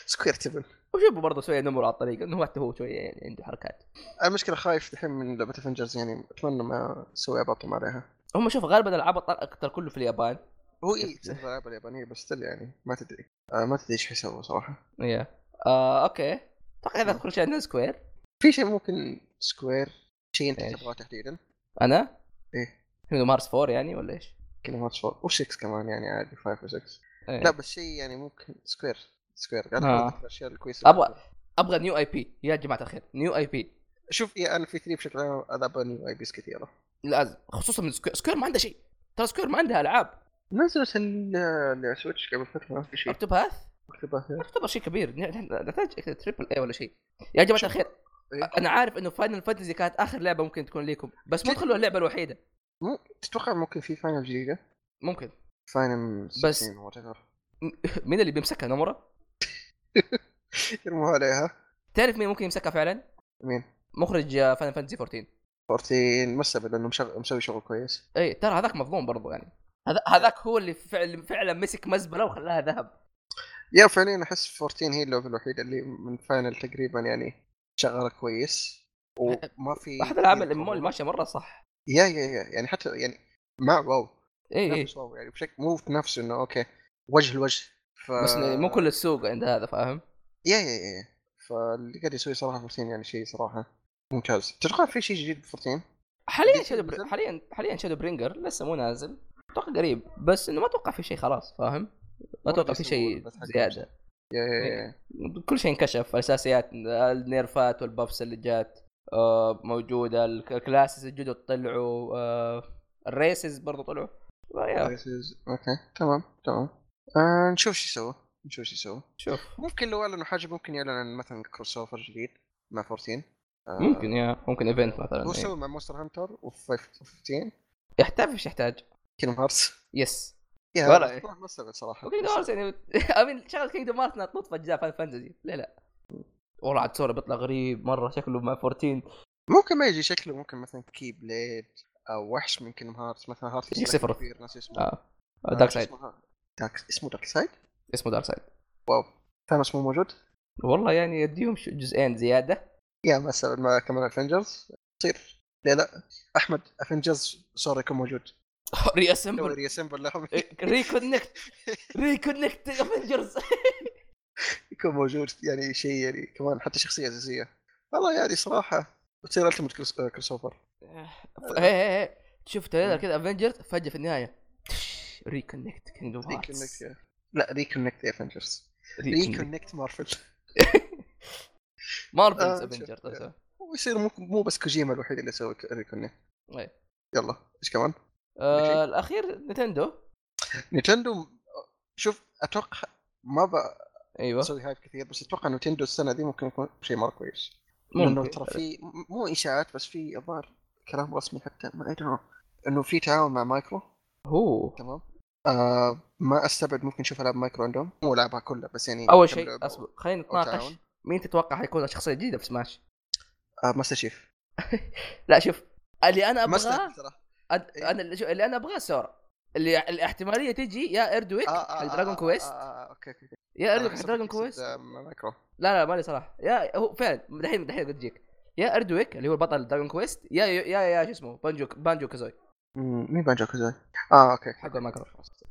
[SPEAKER 2] Square تبن.
[SPEAKER 1] وشوفوا برضه شوية نومورا على الطريق؟ إنه حتى هو شوية يعني عنده حركات.
[SPEAKER 2] المشكلة خايف الحين من لعبة Avengers يعني أتمنى ما أسوي ابطم عليها
[SPEAKER 1] هم شوف غالبا العبط أكثر كله في اليابان.
[SPEAKER 2] هو إي الالعاب اليابانية بس still يعني ما تدري. آه ما تدري إيش حيسووا صراحة.
[SPEAKER 1] yeah. آه okay. أتوقع هذا كل شيء عندنا Square.
[SPEAKER 2] في شيء ممكن Square شيء
[SPEAKER 1] أنت؟
[SPEAKER 2] تبغاه تحديدا؟
[SPEAKER 1] أنا؟
[SPEAKER 2] إيه.
[SPEAKER 1] Kingdom Hearts 4 يعني ولا إيش؟
[SPEAKER 2] Kingdom Hearts 4 و6 كمان يعني عادي 5 و6
[SPEAKER 1] إيه.
[SPEAKER 2] لا بس شيء يعني ممكن Square. Square. قاعد
[SPEAKER 1] آه.
[SPEAKER 2] الأشياء
[SPEAKER 1] الكويسة أبغى أبغى new IP يا جماعة الخير new IP
[SPEAKER 2] شوف يا أنا في E3 بشكل عام العاب new IPs كثيرة.
[SPEAKER 1] لازم خصوصا من Square. Square ما عندها شيء. ترى Square ما عندها ألعاب.
[SPEAKER 2] نزلت ال- اللي على Switch قبل فترة ما في شيء.
[SPEAKER 1] Octopath
[SPEAKER 2] ما
[SPEAKER 1] تعتبر شيء كبير. نحتاج triple A ولا شيء. يا جماعة الخير
[SPEAKER 2] إيه.
[SPEAKER 1] أنا عارف إنه Final Fantasy كانت آخر لعبة ممكن تكون ليكم بس مو؟ تخلوها اللعبة الوحيدة
[SPEAKER 2] مو تتوقع ممكن في Final جديدة؟
[SPEAKER 1] ممكن
[SPEAKER 2] Final
[SPEAKER 1] بس-
[SPEAKER 2] 16 whatever
[SPEAKER 1] مين اللي بيمسكها نومورا؟
[SPEAKER 2] يرموها عليها
[SPEAKER 1] تعرف مين ممكن يمسكها فعلا؟
[SPEAKER 2] مين؟
[SPEAKER 1] مخرج Final Fantasy 14
[SPEAKER 2] 14 ما استبعد لأنه. مسوي شغل كويس
[SPEAKER 1] اي ترى هذاك مظلوم برضو يعني هذا هذاك هو اللي فعلا فعلا مسك مزبلة وخلاها ذهب
[SPEAKER 2] yeah فعليا أحس 14 هي اللعبة الوحيدة اللي من Final تقريبا يعني شغالة كويس وما في
[SPEAKER 1] احد العاب ال MMO اللي ماشية مرة صح.
[SPEAKER 2] yeah yeah yeah يعني حتى يعني مع واو
[SPEAKER 1] اي اي
[SPEAKER 2] واو يعني بشكل مو في نفسه إنه okay وجه لوجه ف
[SPEAKER 1] بس مو كل السوق عند هذا فاهم؟
[SPEAKER 2] yeah yeah yeah. فاللي قاعد يسوي صراحة 14 يعني شيء صراحة ممتاز. تتوقع في شيء جديد ب 14
[SPEAKER 1] حاليا
[SPEAKER 2] Shadowbr...
[SPEAKER 1] حاليا حاليا Shadowbringers لسه مو نازل. أتوقع قريب بس إنه ما أتوقع في شيء خلاص فاهم؟ ما أتوقع في شيء زياده
[SPEAKER 2] yeah yeah yeah
[SPEAKER 1] كل شيء انكشف الأساسيات النيرفات وال buffs اللي جات آه، موجودة الك- ال classes الجدد طلعوا آه، ال races برضو طلعوا.
[SPEAKER 2] This is- okay تمام تمام. آه نشوف شو يسوي نشوف شو يسوي.
[SPEAKER 1] شوف.
[SPEAKER 2] ممكن لو أعلنوا حاجة ممكن يعلن عن مثلا crossover جديد مع 14 آه،
[SPEAKER 1] ممكن yeah. ممكن event مثلا
[SPEAKER 2] هو
[SPEAKER 1] إيه.
[SPEAKER 2] سوى مع Monster Hunter و15
[SPEAKER 1] يحتاج إيش يحتاج.
[SPEAKER 2] كينجدم هارتس.
[SPEAKER 1] يس. ولا-
[SPEAKER 2] والله ما استبعد صراحة.
[SPEAKER 1] وكينجدم هارتس يعني امين شغله كينجدم هارتس تطوط في أجزاء فان فانتزي. ليه لا؟ والله عاد سوري بيطلع غريب مرة شكله مع 14
[SPEAKER 2] ممكن ما يجي شكله ممكن مثلا كي بليد أو وحش من كينجدم هارتس مثلا هارت
[SPEAKER 1] يجيك سفر.
[SPEAKER 2] كبير ناس اسمه
[SPEAKER 1] آه.
[SPEAKER 2] آه،
[SPEAKER 1] دارك سايد
[SPEAKER 2] اسمه؟ دارك اسمه دارك سايد
[SPEAKER 1] اسمه دارك سايد
[SPEAKER 2] واو. ثانوس مو موجود؟
[SPEAKER 1] والله يعني يديهم جزئين زيادة.
[SPEAKER 2] yeah مثلا ما كمان Avengers تصير لا لا. أحمد Avengers صار يكون موجود.
[SPEAKER 1] reassemble
[SPEAKER 2] reassemble لهم
[SPEAKER 1] reconnect reconnect Avengers
[SPEAKER 2] يكون موجود يعني شيء يعني كمان حتى شخصية أساسية. والله يعني صراحة بتصير
[SPEAKER 1] ultimate crossover شوف trailer كذا Avengers فجأة في النهاية. reconnect
[SPEAKER 2] Kingdom يا- لا reconnect
[SPEAKER 1] Avengers
[SPEAKER 2] reconnect Marvel
[SPEAKER 1] Marvel's
[SPEAKER 2] آه، Avengers. ويصير مو مو بس كوجيما الوحيد اللي يسوي reconnect
[SPEAKER 1] إيه.
[SPEAKER 2] يلا إيش كمان؟
[SPEAKER 1] آه الأخير Nintendo
[SPEAKER 2] Nintendo شوف أتوقع ما
[SPEAKER 1] أيوه.
[SPEAKER 2] بسوي hype كثير بس أتوقع Nintendo السنة دي ممكن يكون شيء مرة كويس.
[SPEAKER 1] لأنه
[SPEAKER 2] ترى في مو إشاعات بس في الظاهر كلام رسمي حتى ما أدري إنه في تعاون مع مايكرو.
[SPEAKER 1] هو
[SPEAKER 2] تمام. آه ما أستبعد ممكن نشوف ألعاب مايكرو عندهم. مو العابها كلها بس يعني أول
[SPEAKER 1] شيء أصبر خلينا نتناقش. مين تتوقع حيكون شخصيه جديده في Smash؟
[SPEAKER 2] آه Master Chief.
[SPEAKER 1] لا شوف اللي
[SPEAKER 2] أنا أبغاه
[SPEAKER 1] أد... أنا اللي, أنا أبغاه Sora. اللي الاحتمالية تجي يا إيردويك حق دراجون كويست
[SPEAKER 2] آه آه okay okay
[SPEAKER 1] يا Erdrick حق
[SPEAKER 2] Dragon
[SPEAKER 1] Quest
[SPEAKER 2] آه، مايكرو.
[SPEAKER 1] لا لا مالي صراحة. يا هو فعلا دحين دحين قد تجيك يا Erdrick اللي هو البطل Dragon Quest yeah yeah yeah شو اسمه Banjo
[SPEAKER 2] Banjo-Kazooie. مين بانجو كوزاي؟ آه أوكي
[SPEAKER 1] حق مايكرو.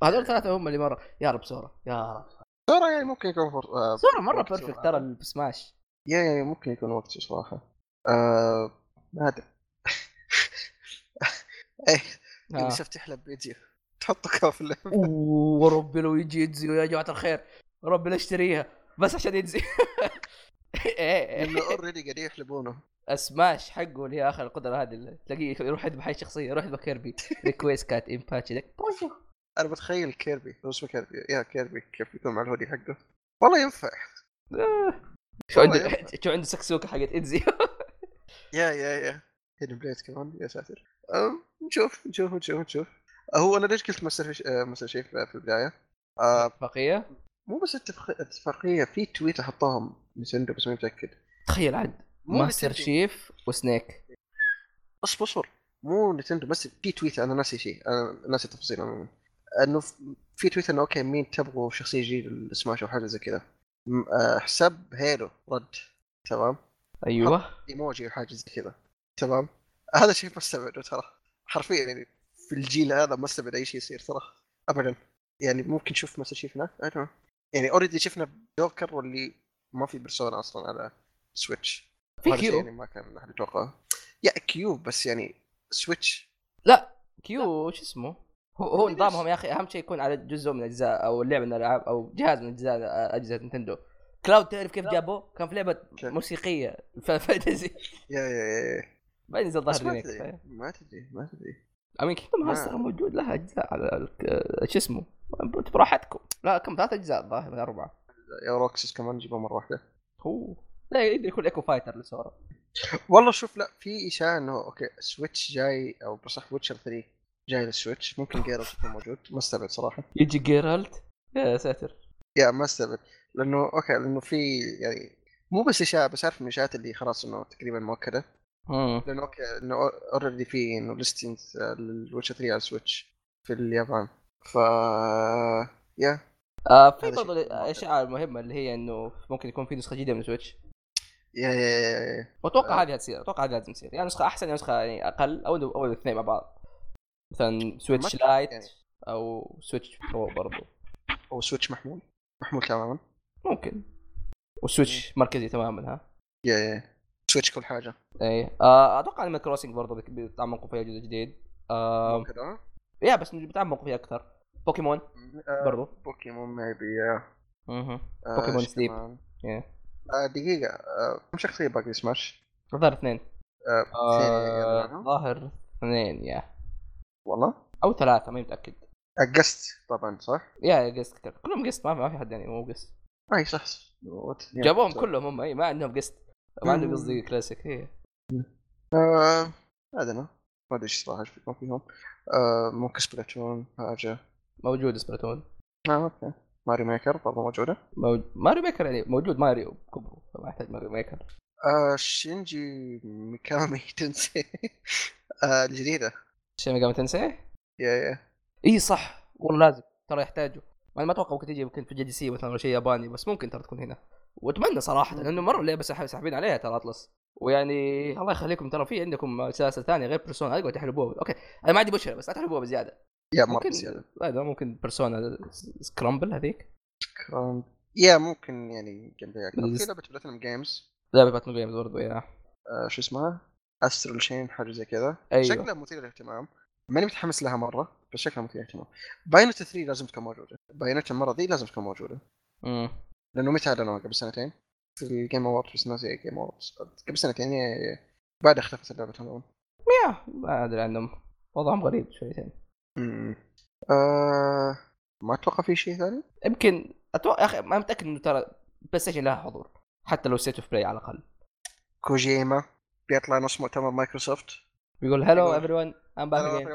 [SPEAKER 1] هذول ثلاثة هم اللي مرة. يا رب سورا يا رب.
[SPEAKER 2] ترى يعني ممكن يكون فر... آه
[SPEAKER 1] سورا
[SPEAKER 2] مرة
[SPEAKER 1] بيرفكت. ترى في سماش
[SPEAKER 2] يا يا ممكن يكون وقت صراحة. آه ما أدري. إيه
[SPEAKER 1] آه.
[SPEAKER 2] شفت يحلب بيجي تحطه كاف في اللعبه
[SPEAKER 1] أوه وربي لو يجي يجزي يا جماعة الخير ربي لا اشتريها بس عشان يجزي.
[SPEAKER 2] لأنه اوريدي قاعدين يحلبونه.
[SPEAKER 1] سماش حقه اللي هي اخر القدرة هذه اللي تلاقيه يروح يذبح اي شخصيه يروح يذبح كيربي. ريكويست كات امباتش ذاك
[SPEAKER 2] أنا بتخيل كيربي هو اسمه كيربي يا كيربي كيف يكون مع الهودي حقه. والله ينفع.
[SPEAKER 1] آه. شو عنده. شو عنده سكسوكة حقت إنزي؟
[SPEAKER 2] يا يا يا. هيدن بليد كمان يا ساتر. نشوف نشوف نشوف نشوف هو أنا ليش قلت مستر فيش... آه، مستر شيف في البداية؟ آه
[SPEAKER 1] بقيه
[SPEAKER 2] مو بس اتفاق- اتفاقية في تويتر حطوهم نتندو بس ماني متأكد.
[SPEAKER 1] تخيل عاد Master.
[SPEAKER 2] Chief
[SPEAKER 1] و Snake.
[SPEAKER 2] اصبر اصبر مو Nintendo بس في تويتر أنا ناسي شيء. أنا ناسي التفاصيل عموما. إنه في تويتر إنه okay مين تبغوا شخصية جديدة للسماش أو حاجة زي كذا. آه، حساب Halo رد. تمام؟
[SPEAKER 1] أيوه.
[SPEAKER 2] إيموجي أو حاجة زي كذا. تمام؟ هذا شيء ما استبعده ترى. حرفيا يعني في الجيل هذا ما استبعد أي شيء يصير ترى ابدا يعني ممكن نشوف مثلا شيء هناك. يعني اوريدي شفنا جوكر واللي ما في بيرسونا أصلا على سويتش
[SPEAKER 1] في كيو
[SPEAKER 2] يعني ما كان أحد يتوقعه يا كيو بس يعني سويتش
[SPEAKER 1] لا كيو شو اسمه هو هو؟ نظامهم يا أخي أهم شيء يكون على جزء من أجزاء أو لعبه من الالعاب أو جهاز من أجزاء أجهزة نينتندو كلاود تعرف كيف جابوه؟ كان في لعبة؟ موسيقية فانتزي
[SPEAKER 2] يا يا, يا.
[SPEAKER 1] بعدين نزل ظهر
[SPEAKER 2] ما
[SPEAKER 1] ريميك
[SPEAKER 2] تدري. ما تدري ما تدري.
[SPEAKER 1] امين كينجدم هارتس موجود لها أجزاء على ال- شو اسمه؟ براحتكم. لا كم؟ ثلاث أجزاء الظاهر من أربعة.
[SPEAKER 2] يا Roxas كمان جيبوه مرة واحدة.
[SPEAKER 1] هو لا يقدر يكون Echo Fighter ل Sora
[SPEAKER 2] والله شوف لا في إشاعة إنه okay Switch جاي أو بصح Witcher 3 جاي لل Switch ممكن Geralt يكون موجود. ما استبعد صراحة.
[SPEAKER 1] يجي Geralt يا ساتر.
[SPEAKER 2] yeah ما استبعد. لأنه okay لأنه في يعني مو بس إشاعة بس عارف من الاشاعات اللي خلاص إنه تقريبا
[SPEAKER 1] مؤكدة.
[SPEAKER 2] لأنه okay إنه already في إنه listings لل Witcher 3 على ال Switch في اليابان. ف yeah
[SPEAKER 1] آه في برضه. الاشاعه المهمه اللي هي إنه ممكن يكون في نسخة جديدة من Switch
[SPEAKER 2] yeah yeah yeah, yeah.
[SPEAKER 1] وأتوقع
[SPEAKER 2] آه.
[SPEAKER 1] هذه هتصير أتوقع هذه لازم تصير. يعني نسخة أحسن يا نسخة يعني أقل أو أو الاثنين مع بعض. مثلا
[SPEAKER 2] Switch
[SPEAKER 1] Lite
[SPEAKER 2] يعني.
[SPEAKER 1] أو Switch Pro برضو.
[SPEAKER 2] أو Switch محمول. محمول تماما
[SPEAKER 1] ممكن. و Switch مركزي تماما ها؟
[SPEAKER 2] yeah yeah Switch كل حاجة.
[SPEAKER 1] إي. آه أتوقع Animal Crossing برضه بيت- بيتعمقوا فيها جزء جديد. آه
[SPEAKER 2] كذا
[SPEAKER 1] yeah بس بيتعمقوا فيها أكثر. بوكيمون
[SPEAKER 2] آه،
[SPEAKER 1] برضو.
[SPEAKER 2] Pokémon maybe
[SPEAKER 1] أها
[SPEAKER 2] آه، Pokémon
[SPEAKER 1] Sleep.
[SPEAKER 2] آه، دقيقة. آه، كم شخصية باقي سماش؟
[SPEAKER 1] الظاهر اثنين.
[SPEAKER 2] آه، اثنين
[SPEAKER 1] آه،
[SPEAKER 2] يلا.
[SPEAKER 1] الظاهر اثنين yeah.
[SPEAKER 2] والله؟
[SPEAKER 1] أو ثلاثة ماني متأكد.
[SPEAKER 2] guest طبعا صح؟
[SPEAKER 1] yeah guest. كلهم guest ما في ما حد يعني مو guest
[SPEAKER 2] اي صح.
[SPEAKER 1] جابوهم. كلهم هم إي ما عندهم guest ما
[SPEAKER 2] مم.
[SPEAKER 1] قصدي كلاسيك هي
[SPEAKER 2] آه ما ادري ما أدري إيش صراحة إيش بيكون فيهم. آه ممكن سبلاتون حاجة.
[SPEAKER 1] موجود سبلاتون.
[SPEAKER 2] آه أوكي. ماري ميكر برضه موجودة.
[SPEAKER 1] موجود ماريو ميكر يعني موجود ماريو كبره فما يحتاج ماريو ميكر.
[SPEAKER 2] آه شينجي ميكامي تنسي. آه الجديدة.
[SPEAKER 1] شيء ميجامي تنسي؟
[SPEAKER 2] يا يا
[SPEAKER 1] إي صح. والله لازم. ترى يحتاجوا أنا ما أتوقع ممكن تجي يمكن في جي دي سي مثلا ولا شيء ياباني بس ممكن ترى تكون هنا. واتمنى صراحة لأنه مرة اللعبه ساح- ساحبين عليها ترى أطلس. ويعني الله يخليكم ترى في عندكم سلاسل ثانية غير بيرسونا؟ اقعد تحلبوها. أوكي أنا ما عندي بشره بس لا تحلبوها بزيادة.
[SPEAKER 2] يا مرة
[SPEAKER 1] ممكن
[SPEAKER 2] زياده
[SPEAKER 1] لا ممكن بيرسونا سكرامبل هذيك.
[SPEAKER 2] كرام- يا ممكن يعني في لعبة بلاتينوم جيمز
[SPEAKER 1] لعبه باتل جيمز برضو يا.
[SPEAKER 2] آه شو اسمها؟ استرال شين حاجة زي كذا.
[SPEAKER 1] أيوة.
[SPEAKER 2] شكلها مثير للاهتمام. ماني متحمس لها مرة بس شكلها مثير للاهتمام. بايونتا 3 لازم تكون موجودة. بايونتا المرة ذي لازم تكون موجودة.
[SPEAKER 1] امم
[SPEAKER 2] لأنه متى اعلنوها قبل سنتين؟ في ال Game Awards بس ناسي Game Awards قبل سنتين يعني بعد اختفت اللعبة تماما
[SPEAKER 1] yeah ما أدري عنهم. وضعهم غريب شويتين.
[SPEAKER 2] أمم. آه ما أتوقع في شيء ثاني؟
[SPEAKER 1] يمكن أتوقع يا أخي ما متأكد إنه ترى PlayStation لها حضور. حتى لو State of Play على الأقل.
[SPEAKER 2] كوجيما بيطلع نص مؤتمر مايكروسوفت
[SPEAKER 1] بيقول
[SPEAKER 2] hello everyone I'm back.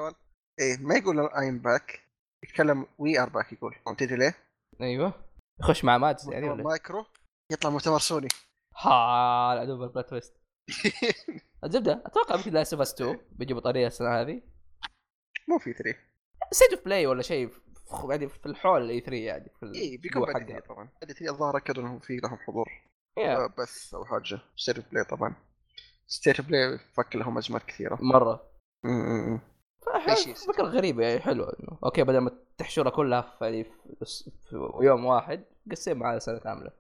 [SPEAKER 2] إيه ما يقول I'm back يتكلم وي ار باك يقول. تدري ليه؟
[SPEAKER 1] أيوه. يخش مع ماتس يعني ولا
[SPEAKER 2] مايكرو؟ يطلع مؤتمر سوني.
[SPEAKER 1] ها العدو بالبلات تويست. الزبدة أتوقع يمكن لاست اوف اس 2 بيجي بطاريه السنة هذه.
[SPEAKER 2] مو في 3
[SPEAKER 1] ستيت اوف بلاي ولا شيء يعني في الحول الاي 3 يعني في
[SPEAKER 2] اي بيكون بعد
[SPEAKER 1] حقها.
[SPEAKER 2] 3 طبعا. بعد 3 الظاهر اكدوا إنهم في لهم حضور.
[SPEAKER 1] يا
[SPEAKER 2] آه، بث أو حاجة. ستيت اوف بلاي طبعا. ستيت اوف بلاي فك لهم ازمات كثيرة.
[SPEAKER 1] مرة.
[SPEAKER 2] م- م- م.
[SPEAKER 1] فكرة غريبة يعني حلوة إنه. أوكي بدل ما تحشرها كلها في, يعني في, يوم واحد قسم على سنة كاملة.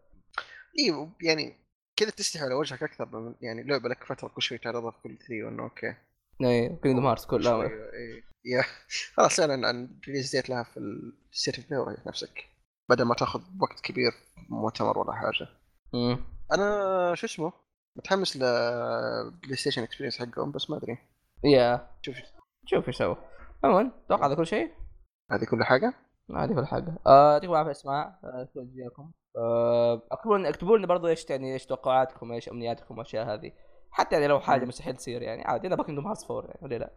[SPEAKER 2] اي يعني كذا تستحي على وجهك أكثر من يعني لعبة لك فترة كل شوي تعرضها في كل 3 وإنه أوكي.
[SPEAKER 1] اي Kingdom Hearts كلها
[SPEAKER 2] إيه. yeah. خلاص اعلن عن release date لها في ال State of Play نفسك. بدل ما تاخذ وقت كبير مؤتمر ولا حاجة.
[SPEAKER 1] مم.
[SPEAKER 2] أنا شو اسمه؟ متحمس ل PlayStation Experience حقهم بس ما أدري.
[SPEAKER 1] yeah.
[SPEAKER 2] شوف
[SPEAKER 1] شوف إيش سووا عموما أتوقع هذا كل شيء؟
[SPEAKER 2] هذه كل حاجة؟
[SPEAKER 1] هذه كل حاجة. آه، يعطيكم العافية اسماء آه، اكتبوا جزاكم آه، اكتبوا لنا اكتبوا لنا برضو إيش يعني إيش توقعاتكم إيش امنياتكم الاشياء هذه. حتى يعني لو
[SPEAKER 2] حاجة.
[SPEAKER 1] مستحيل تصير يعني عادي. أنا ب Kingdom Hearts 4 يعني ولا لا.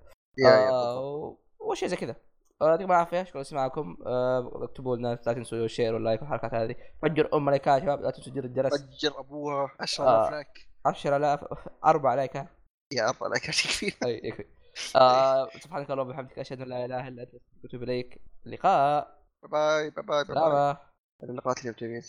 [SPEAKER 1] آه،. وشيء زي كذا. آه، يعطيكم العافية. شكرا لسماعكم آه، اكتبوا لنا لا تنسوا ال share وال like والحركات هذه. فجر أم لايكات يا شباب لا تنسوا زر الجرس.
[SPEAKER 2] فجر أبوها. 10000
[SPEAKER 1] آه.
[SPEAKER 2] لايك
[SPEAKER 1] 10000 4 لايكات
[SPEAKER 2] يا أربع لايكات يكفي
[SPEAKER 1] أي يكفي آه، سبحانك اللهم وبحمدك أشهد أن لا إله إلا أنت أستغفرك وأتوب إليك. اللقاء
[SPEAKER 2] باي باي باي باي. اللقاءات اليوم جميل